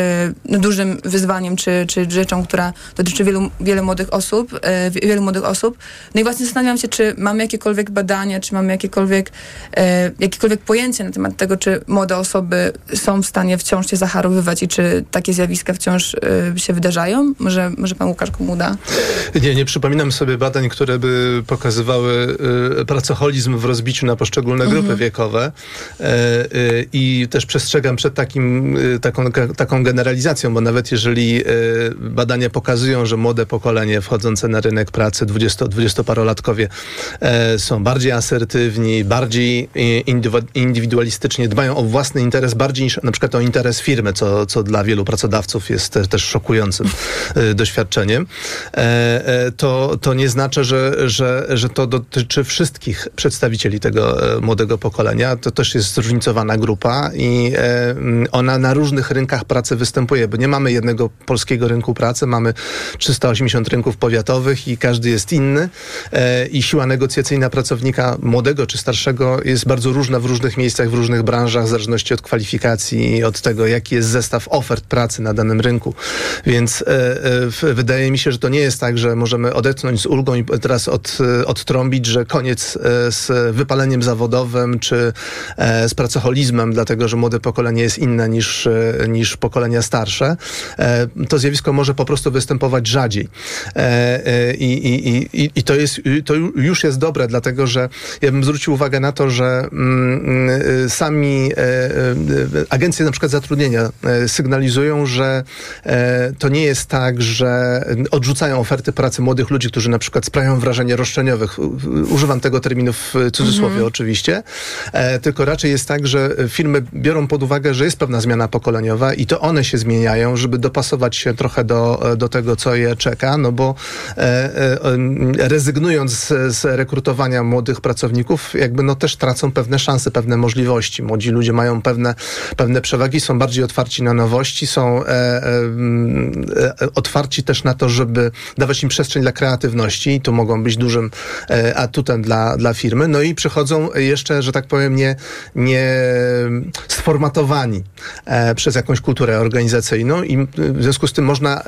no, dużym wyzwaniem, czy, czy rzeczą, która dotyczy wielu, wielu młodych osób, wie- wielu młodych osób. No i właśnie zastanawiam się, czy mamy jakiekolwiek badania, czy mamy jakiekolwiek, e, jakiekolwiek pojęcie na temat tego, czy młode osoby są w stanie wciąż się zacharowywać i czy takie zjawiska wciąż e, się wydarzają? Może, może pan Łukasz Komuda? Nie, nie przypominam sobie badań, które by pokazywały y, pracoholizm w rozbiciu na poszczególne grupy Mhm. wiekowe. E, y, I też przestrzegam przed takim, y, taką, taką generalizacją, bo nawet jeżeli badania pokazują, że młode pokolenie wchodzące na rynek pracy, 20, 20-parolatkowie, e, są bardziej asertywni, bardziej indywidualistycznie dbają o własny interes, bardziej niż na przykład o interes firmy, co, co dla wielu pracodawców jest te, też szokującym doświadczeniem, e, e, to, to nie znaczy, że, że, że to dotyczy wszystkich przedstawicieli tego e, młodego pokolenia. To też jest zróżnicowana grupa i e, mm, ona na różnych rynkach pracy występuje, bo nie mamy jednego polskiego rynku pracy, mamy 380 rynków powiatowych i każdy jest inny e, i siła negocjacyjna pracownika młodego czy starszego jest bardzo różna w różnych miejscach, w różnych branżach, w zależności od kwalifikacji i od tego, jaki jest zestaw ofert pracy na danym rynku. Więc e, wydaje mi się, że to nie jest tak, że możemy odetchnąć z ulgą i teraz od, odtrąbić, że koniec z wypaleniem zawodowym czy, z pracoholizmem, dlatego że młode pokolenie jest inne niż, e, niż pokolenia starsze, e, to zjawisko może po prostu występować rzadziej. E, e, I, i, i, I to, jest, to już jest dobre, dlatego że ja bym zwrócił uwagę na to, że mm, y, sami e, e, agencje na przykład zatrudnienia e, sygnalizują, że e, to nie jest tak, że odrzucają oferty pracy młodych ludzi, którzy na przykład sprawiają wrażenie roszczeniowych. Używam tego terminu w cudzysłowie Mhm. oczywiście, e, tylko raczej jest tak, że firmy biorą pod uwagę, że jest pewna zmiana pokoleniowa i to one się zmieniają, żeby dopasować się trochę do, do tego, co je czeka, no bo e, e, rezygnując z, z rekrutowania młodych pracowników, jakby no też tracą pewne szanse, pewne możliwości. Młodzi ludzie mają pewne, pewne przewagi, są bardziej otwarci na nowości, są e, e, e, otwarci też na to, żeby dawać im przestrzeń dla kreatywności i tu mogą być dużym e, atutem dla, dla firmy. No i przychodzą jeszcze, że tak powiem, nie, nie sformatowani e, przez jakąś kulturę organizacyjną i w związku z tym można e,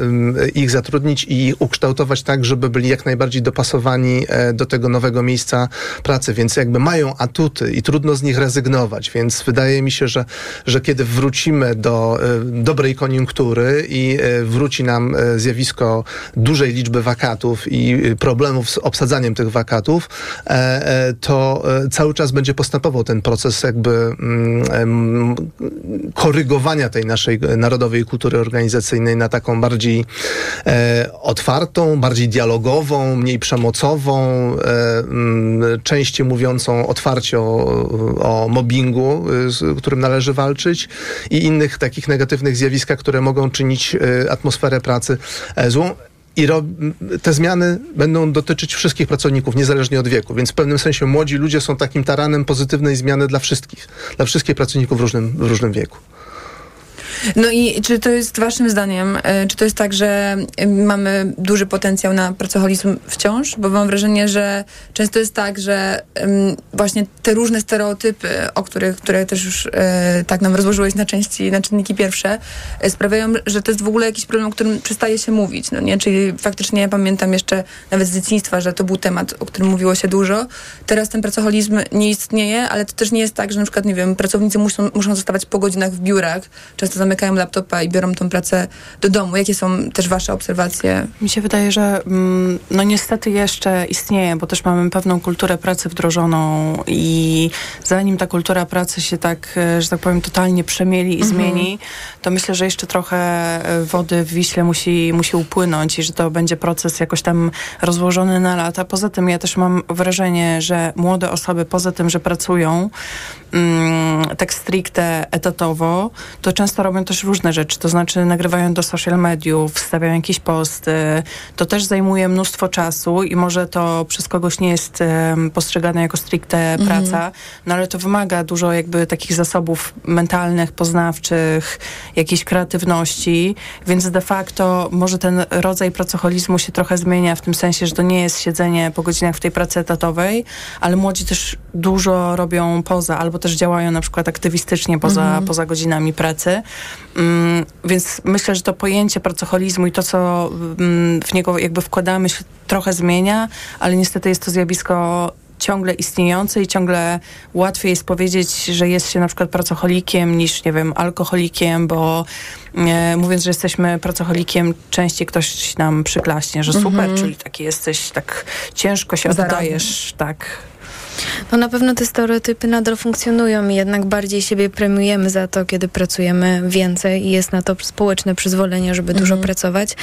m, ich zatrudnić i ukształtować tak, żeby byli jak najbardziej dopasowani e, do tego nowego miejsca pracy, więc jakby mają atuty i trudno z nich rezygnować, więc wydaje mi się, że, że kiedy wrócimy do e, dobrej koniunktury i e, wróci nam e, zjawisko dużej liczby wakatów i e, problemów z obsadzaniem tych wakatów, e, e, to e, cały czas będzie postępował ten proces jakby mm, korygowania tej naszej narodowej kultury organizacyjnej na taką bardziej e, otwartą, bardziej dialogową, mniej przemocową, e, mm, częściej mówiącą otwarcie o, o mobbingu, y, z którym należy walczyć i innych takich negatywnych zjawiskach, które mogą czynić e, atmosferę pracy e, złą. I te zmiany będą dotyczyć wszystkich pracowników, niezależnie od wieku. Więc w pewnym sensie młodzi ludzie są takim taranem pozytywnej zmiany dla wszystkich, dla wszystkich pracowników w różnym, w różnym wieku. No i czy to jest waszym zdaniem, e, czy to jest tak, że e, mamy duży potencjał na pracoholizm wciąż? Bo mam wrażenie, że często jest tak, że właśnie te różne stereotypy, o których, które też już e, tak nam rozłożyłeś na części, na czynniki pierwsze, sprawiają, że to jest w ogóle jakiś problem, o którym przestaje się mówić, no nie? Czyli faktycznie ja pamiętam jeszcze nawet z dzieciństwa, że to był temat, o którym mówiło się dużo. Teraz ten pracoholizm nie istnieje, ale to też nie jest tak, że na przykład, nie wiem, pracownicy muszą, muszą zostawać po godzinach w biurach, często zamykają laptopa i biorą tą pracę do domu. Jakie są też wasze obserwacje? Mi się wydaje, że mm, no niestety jeszcze istnieje, bo też mamy pewną kulturę pracy wdrożoną i zanim ta kultura pracy się tak, e, że tak powiem, totalnie przemieli i Mhm. zmieni, to myślę, że jeszcze trochę e, wody w Wiśle musi, musi upłynąć i że to będzie proces jakoś tam rozłożony na lata. Poza tym ja też mam wrażenie, że młode osoby poza tym, że pracują mm, tak stricte etatowo, to często robią też różne rzeczy, to znaczy nagrywają do social mediów, wstawiają jakieś posty. To też zajmuje mnóstwo czasu i może to przez kogoś nie jest em, postrzegane jako stricte Mhm. praca, no ale to wymaga dużo jakby takich zasobów mentalnych, poznawczych, jakiejś kreatywności, więc de facto może ten rodzaj pracoholizmu się trochę zmienia w tym sensie, że to nie jest siedzenie po godzinach w tej pracy etatowej, ale młodzi też dużo robią poza, albo też działają na przykład aktywistycznie poza, Mhm. poza godzinami pracy. Mm, więc myślę, że to pojęcie pracoholizmu i to, co mm, w niego jakby wkładamy, się trochę zmienia, ale niestety jest to zjawisko ciągle istniejące i ciągle łatwiej jest powiedzieć, że jest się na przykład pracocholikiem niż, nie wiem, alkoholikiem, bo e, mówiąc, że jesteśmy pracocholikiem, częściej ktoś nam przyklaśnie, że super, Mhm. czyli taki jesteś, tak ciężko się Zaradny. oddajesz, tak. No na pewno te stereotypy nadal funkcjonują i jednak bardziej siebie premiujemy za to, kiedy pracujemy więcej i jest na to społeczne przyzwolenie, żeby dużo pracować.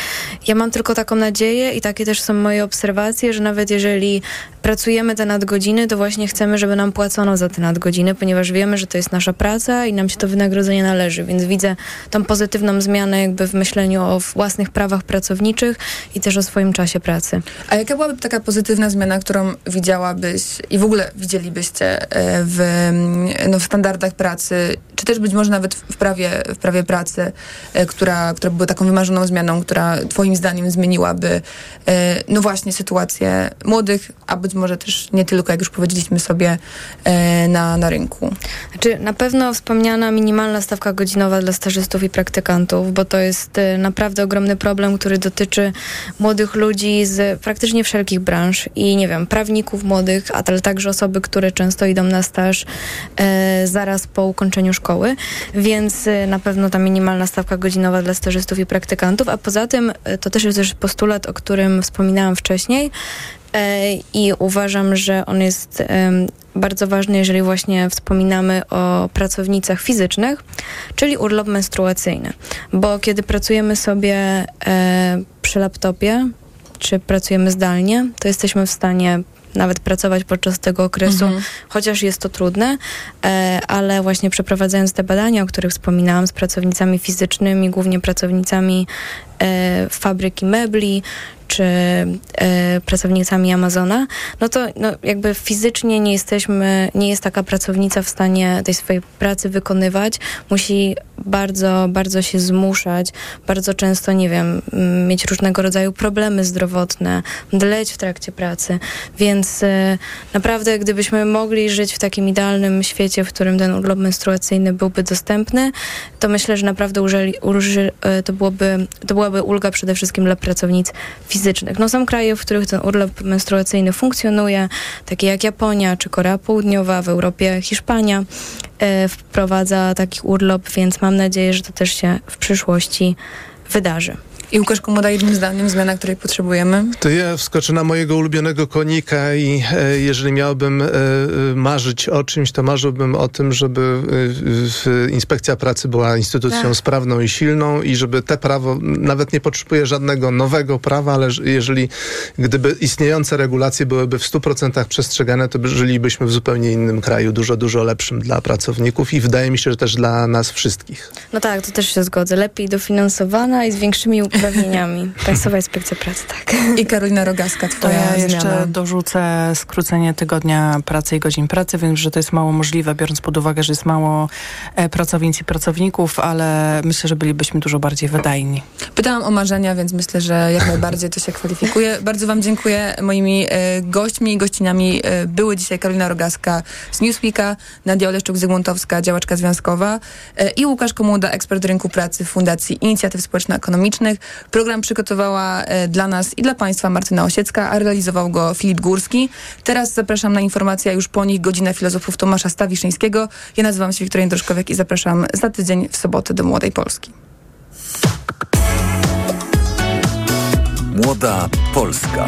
Ja mam tylko taką nadzieję i takie też są moje obserwacje, że nawet jeżeli pracujemy te nadgodziny, to właśnie chcemy, żeby nam płacono za te nadgodziny, ponieważ wiemy, że to jest nasza praca i nam się to wynagrodzenie należy, więc widzę tą pozytywną zmianę jakby w myśleniu o własnych prawach pracowniczych i też o swoim czasie pracy. A jaka byłaby taka pozytywna zmiana, którą widziałabyś i w ogóle widzielibyście e, w, no, w standardach pracy, czy też być może nawet w prawie, w prawie pracy, e, która, która była taką wymarzoną zmianą, która twoim zdaniem zmieniłaby e, no właśnie sytuację młodych, a być może też nie tylko, jak już powiedzieliśmy sobie, e, na, na rynku? Znaczy, na pewno wspomniana minimalna stawka godzinowa dla stażystów i praktykantów, bo to jest naprawdę ogromny problem, który dotyczy młodych ludzi z praktycznie wszelkich branż i nie wiem, prawników młodych, ale także osoby, które często idą na staż e, zaraz po ukończeniu szkoły, więc e, na pewno ta minimalna stawka godzinowa dla stażystów i praktykantów, a poza tym e, to też jest też postulat, o którym wspominałam wcześniej, E, i uważam, że on jest bardzo ważny, jeżeli właśnie wspominamy o pracownicach fizycznych, czyli urlop menstruacyjny. Bo kiedy pracujemy sobie e, przy laptopie, czy pracujemy zdalnie, to jesteśmy w stanie nawet pracować podczas tego okresu, mhm. chociaż jest to trudne, e, ale właśnie przeprowadzając te badania, o których wspominałam z pracownicami fizycznymi, głównie pracownicami fabryki mebli, czy e, pracownicami Amazona, no to no, jakby fizycznie nie jesteśmy, nie jest taka pracownica w stanie tej swojej pracy wykonywać. Musi bardzo, bardzo się zmuszać, bardzo często, nie wiem, mieć różnego rodzaju problemy zdrowotne, mdleć w trakcie pracy. Więc e, naprawdę, gdybyśmy mogli żyć w takim idealnym świecie, w którym ten urlop menstruacyjny byłby dostępny, to myślę, że naprawdę użyli, uży, e, to, byłoby, to byłaby ulga przede wszystkim dla pracownic fizycznych. No są kraje, w których ten urlop menstruacyjny funkcjonuje, takie jak Japonia czy Korea Południowa, w Europie Hiszpania e, wprowadza taki urlop, więc mam nadzieję, że to też się w przyszłości wydarzy. I Łukasz Komoda, jednym zdaniem, zmiana, której potrzebujemy? To ja wskoczę na mojego ulubionego konika i e, jeżeli miałbym e, e marzyć o czymś, to marzyłbym o tym, żeby e, inspekcja pracy była instytucją tak. sprawną i silną i żeby te prawo, nawet nie potrzebuje żadnego nowego prawa, ale jeżeli gdyby istniejące regulacje byłyby w 100% przestrzegane, to żylibyśmy w zupełnie innym kraju, dużo, dużo lepszym dla pracowników i wydaje mi się, że też dla nas wszystkich. No tak, to też się zgodzę. Lepiej dofinansowana i z większymi uprawnieniami. Państwowa Inspekcja Pracy, tak. I Karolina Rogaska, twoja to ja zmiana. jeszcze dorzucę skrócenie tygodnia pracy i godzin pracy. Wiem, że to jest mało możliwe, biorąc pod uwagę, że jest mało e, pracownic i pracowników, ale myślę, że bylibyśmy dużo bardziej wydajni. Pytałam o marzenia, więc myślę, że jak najbardziej to się kwalifikuje. Bardzo wam dziękuję. Moimi e, gośćmi i gościnami e, były dzisiaj Karolina Rogaska z Newsweeka, Nadia Oleszczuk-Zygmuntowska, działaczka związkowa e, i Łukasz Komuda, ekspert rynku pracy w Fundacji Inicjatyw Społeczno-Ekonomicznych. Program przygotowała e, dla nas i dla Państwa Martyna Osiecka, a realizował go Filip Górski. Teraz zapraszam na informacje, już po nich godzina filozofów Tomasza Stawiszyńskiego. Ja nazywam się Wiktoria Droszkowiak i zapraszam za tydzień w sobotę do Młodej Polski. Młoda Polska.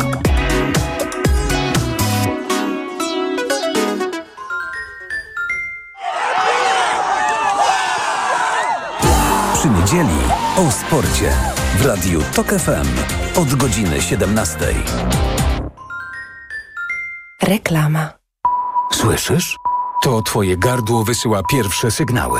Przy niedzieli o sporcie w Radiu TOK FM od godziny 17. Reklama. Słyszysz? To twoje gardło wysyła pierwsze sygnały.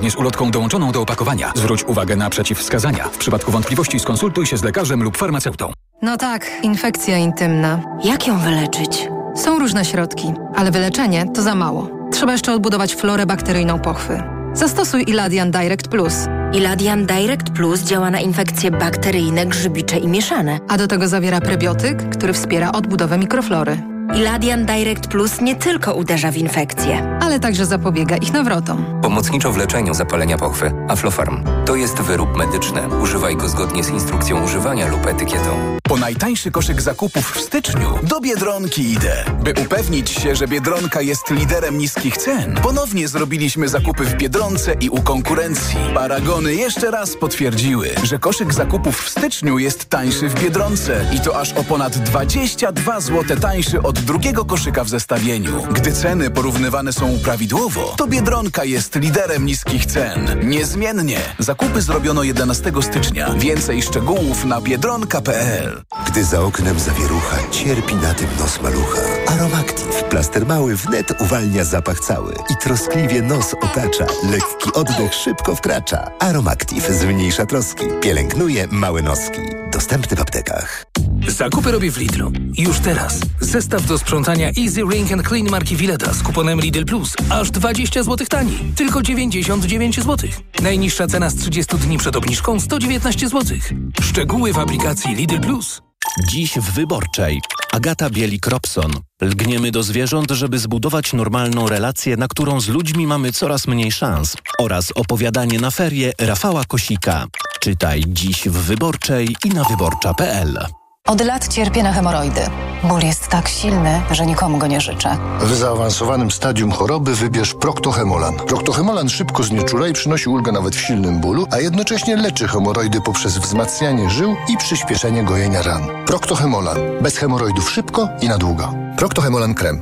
zgodnie z ulotką dołączoną do opakowania. Zwróć uwagę na przeciwwskazania. W przypadku wątpliwości skonsultuj się z lekarzem lub farmaceutą. No tak, infekcja intymna. Jak ją wyleczyć? Są różne środki, ale wyleczenie to za mało. Trzeba jeszcze odbudować florę bakteryjną pochwy. Zastosuj Iladian Direct Plus. Iladian Direct Plus działa na infekcje bakteryjne, grzybicze i mieszane. A do tego zawiera prebiotyk, który wspiera odbudowę mikroflory. Iladian Direct Plus nie tylko uderza w infekcje, ale także zapobiega ich nawrotom. Pomocniczo w leczeniu zapalenia pochwy. Aflofarm. To jest wyrób medyczny. Używaj go zgodnie z instrukcją używania lub etykietą. Po najtańszy koszyk zakupów w styczniu do Biedronki idę. By upewnić się, że Biedronka jest liderem niskich cen, ponownie zrobiliśmy zakupy w Biedronce i u konkurencji. Paragony jeszcze raz potwierdziły, że koszyk zakupów w styczniu jest tańszy w Biedronce i to aż o ponad 22 zł tańszy od od drugiego koszyka w zestawieniu. Gdy ceny porównywane są prawidłowo, to Biedronka jest liderem niskich cen. Niezmiennie. Zakupy zrobiono 11 stycznia. Więcej szczegółów na biedronka.pl. Gdy za oknem zawierucha, cierpi na tym nos malucha. Aromactive, plaster mały wnet uwalnia zapach cały i troskliwie nos otacza. Lekki oddech szybko wkracza. Aromactive zmniejsza troski, pielęgnuje małe noski. Dostępny w aptekach. Zakupy robię w Lidlu. Już teraz. Zestaw do sprzątania Easy Ring and Clean marki Willeta z kuponem Lidl Plus. Aż 20 zł taniej. Tylko 99 zł. Najniższa cena z 30 dni przed obniżką 119 zł. Szczegóły w aplikacji Lidl Plus. Dziś w Wyborczej. Agata Bielik-Robson. Lgniemy do zwierząt, żeby zbudować normalną relację, na którą z ludźmi mamy coraz mniej szans. Oraz opowiadanie na ferie Rafała Kosika. Czytaj dziś w Wyborczej i na wyborcza.pl. Od lat cierpię na hemoroidy. Ból jest tak silny, że nikomu go nie życzę. W zaawansowanym stadium choroby wybierz Proctohemolan. Proctohemolan szybko znieczula i przynosi ulgę nawet w silnym bólu, a jednocześnie leczy hemoroidy poprzez wzmacnianie żył i przyspieszenie gojenia ran. Proctohemolan. Bez hemoroidów szybko i na długo. Proctohemolan krem.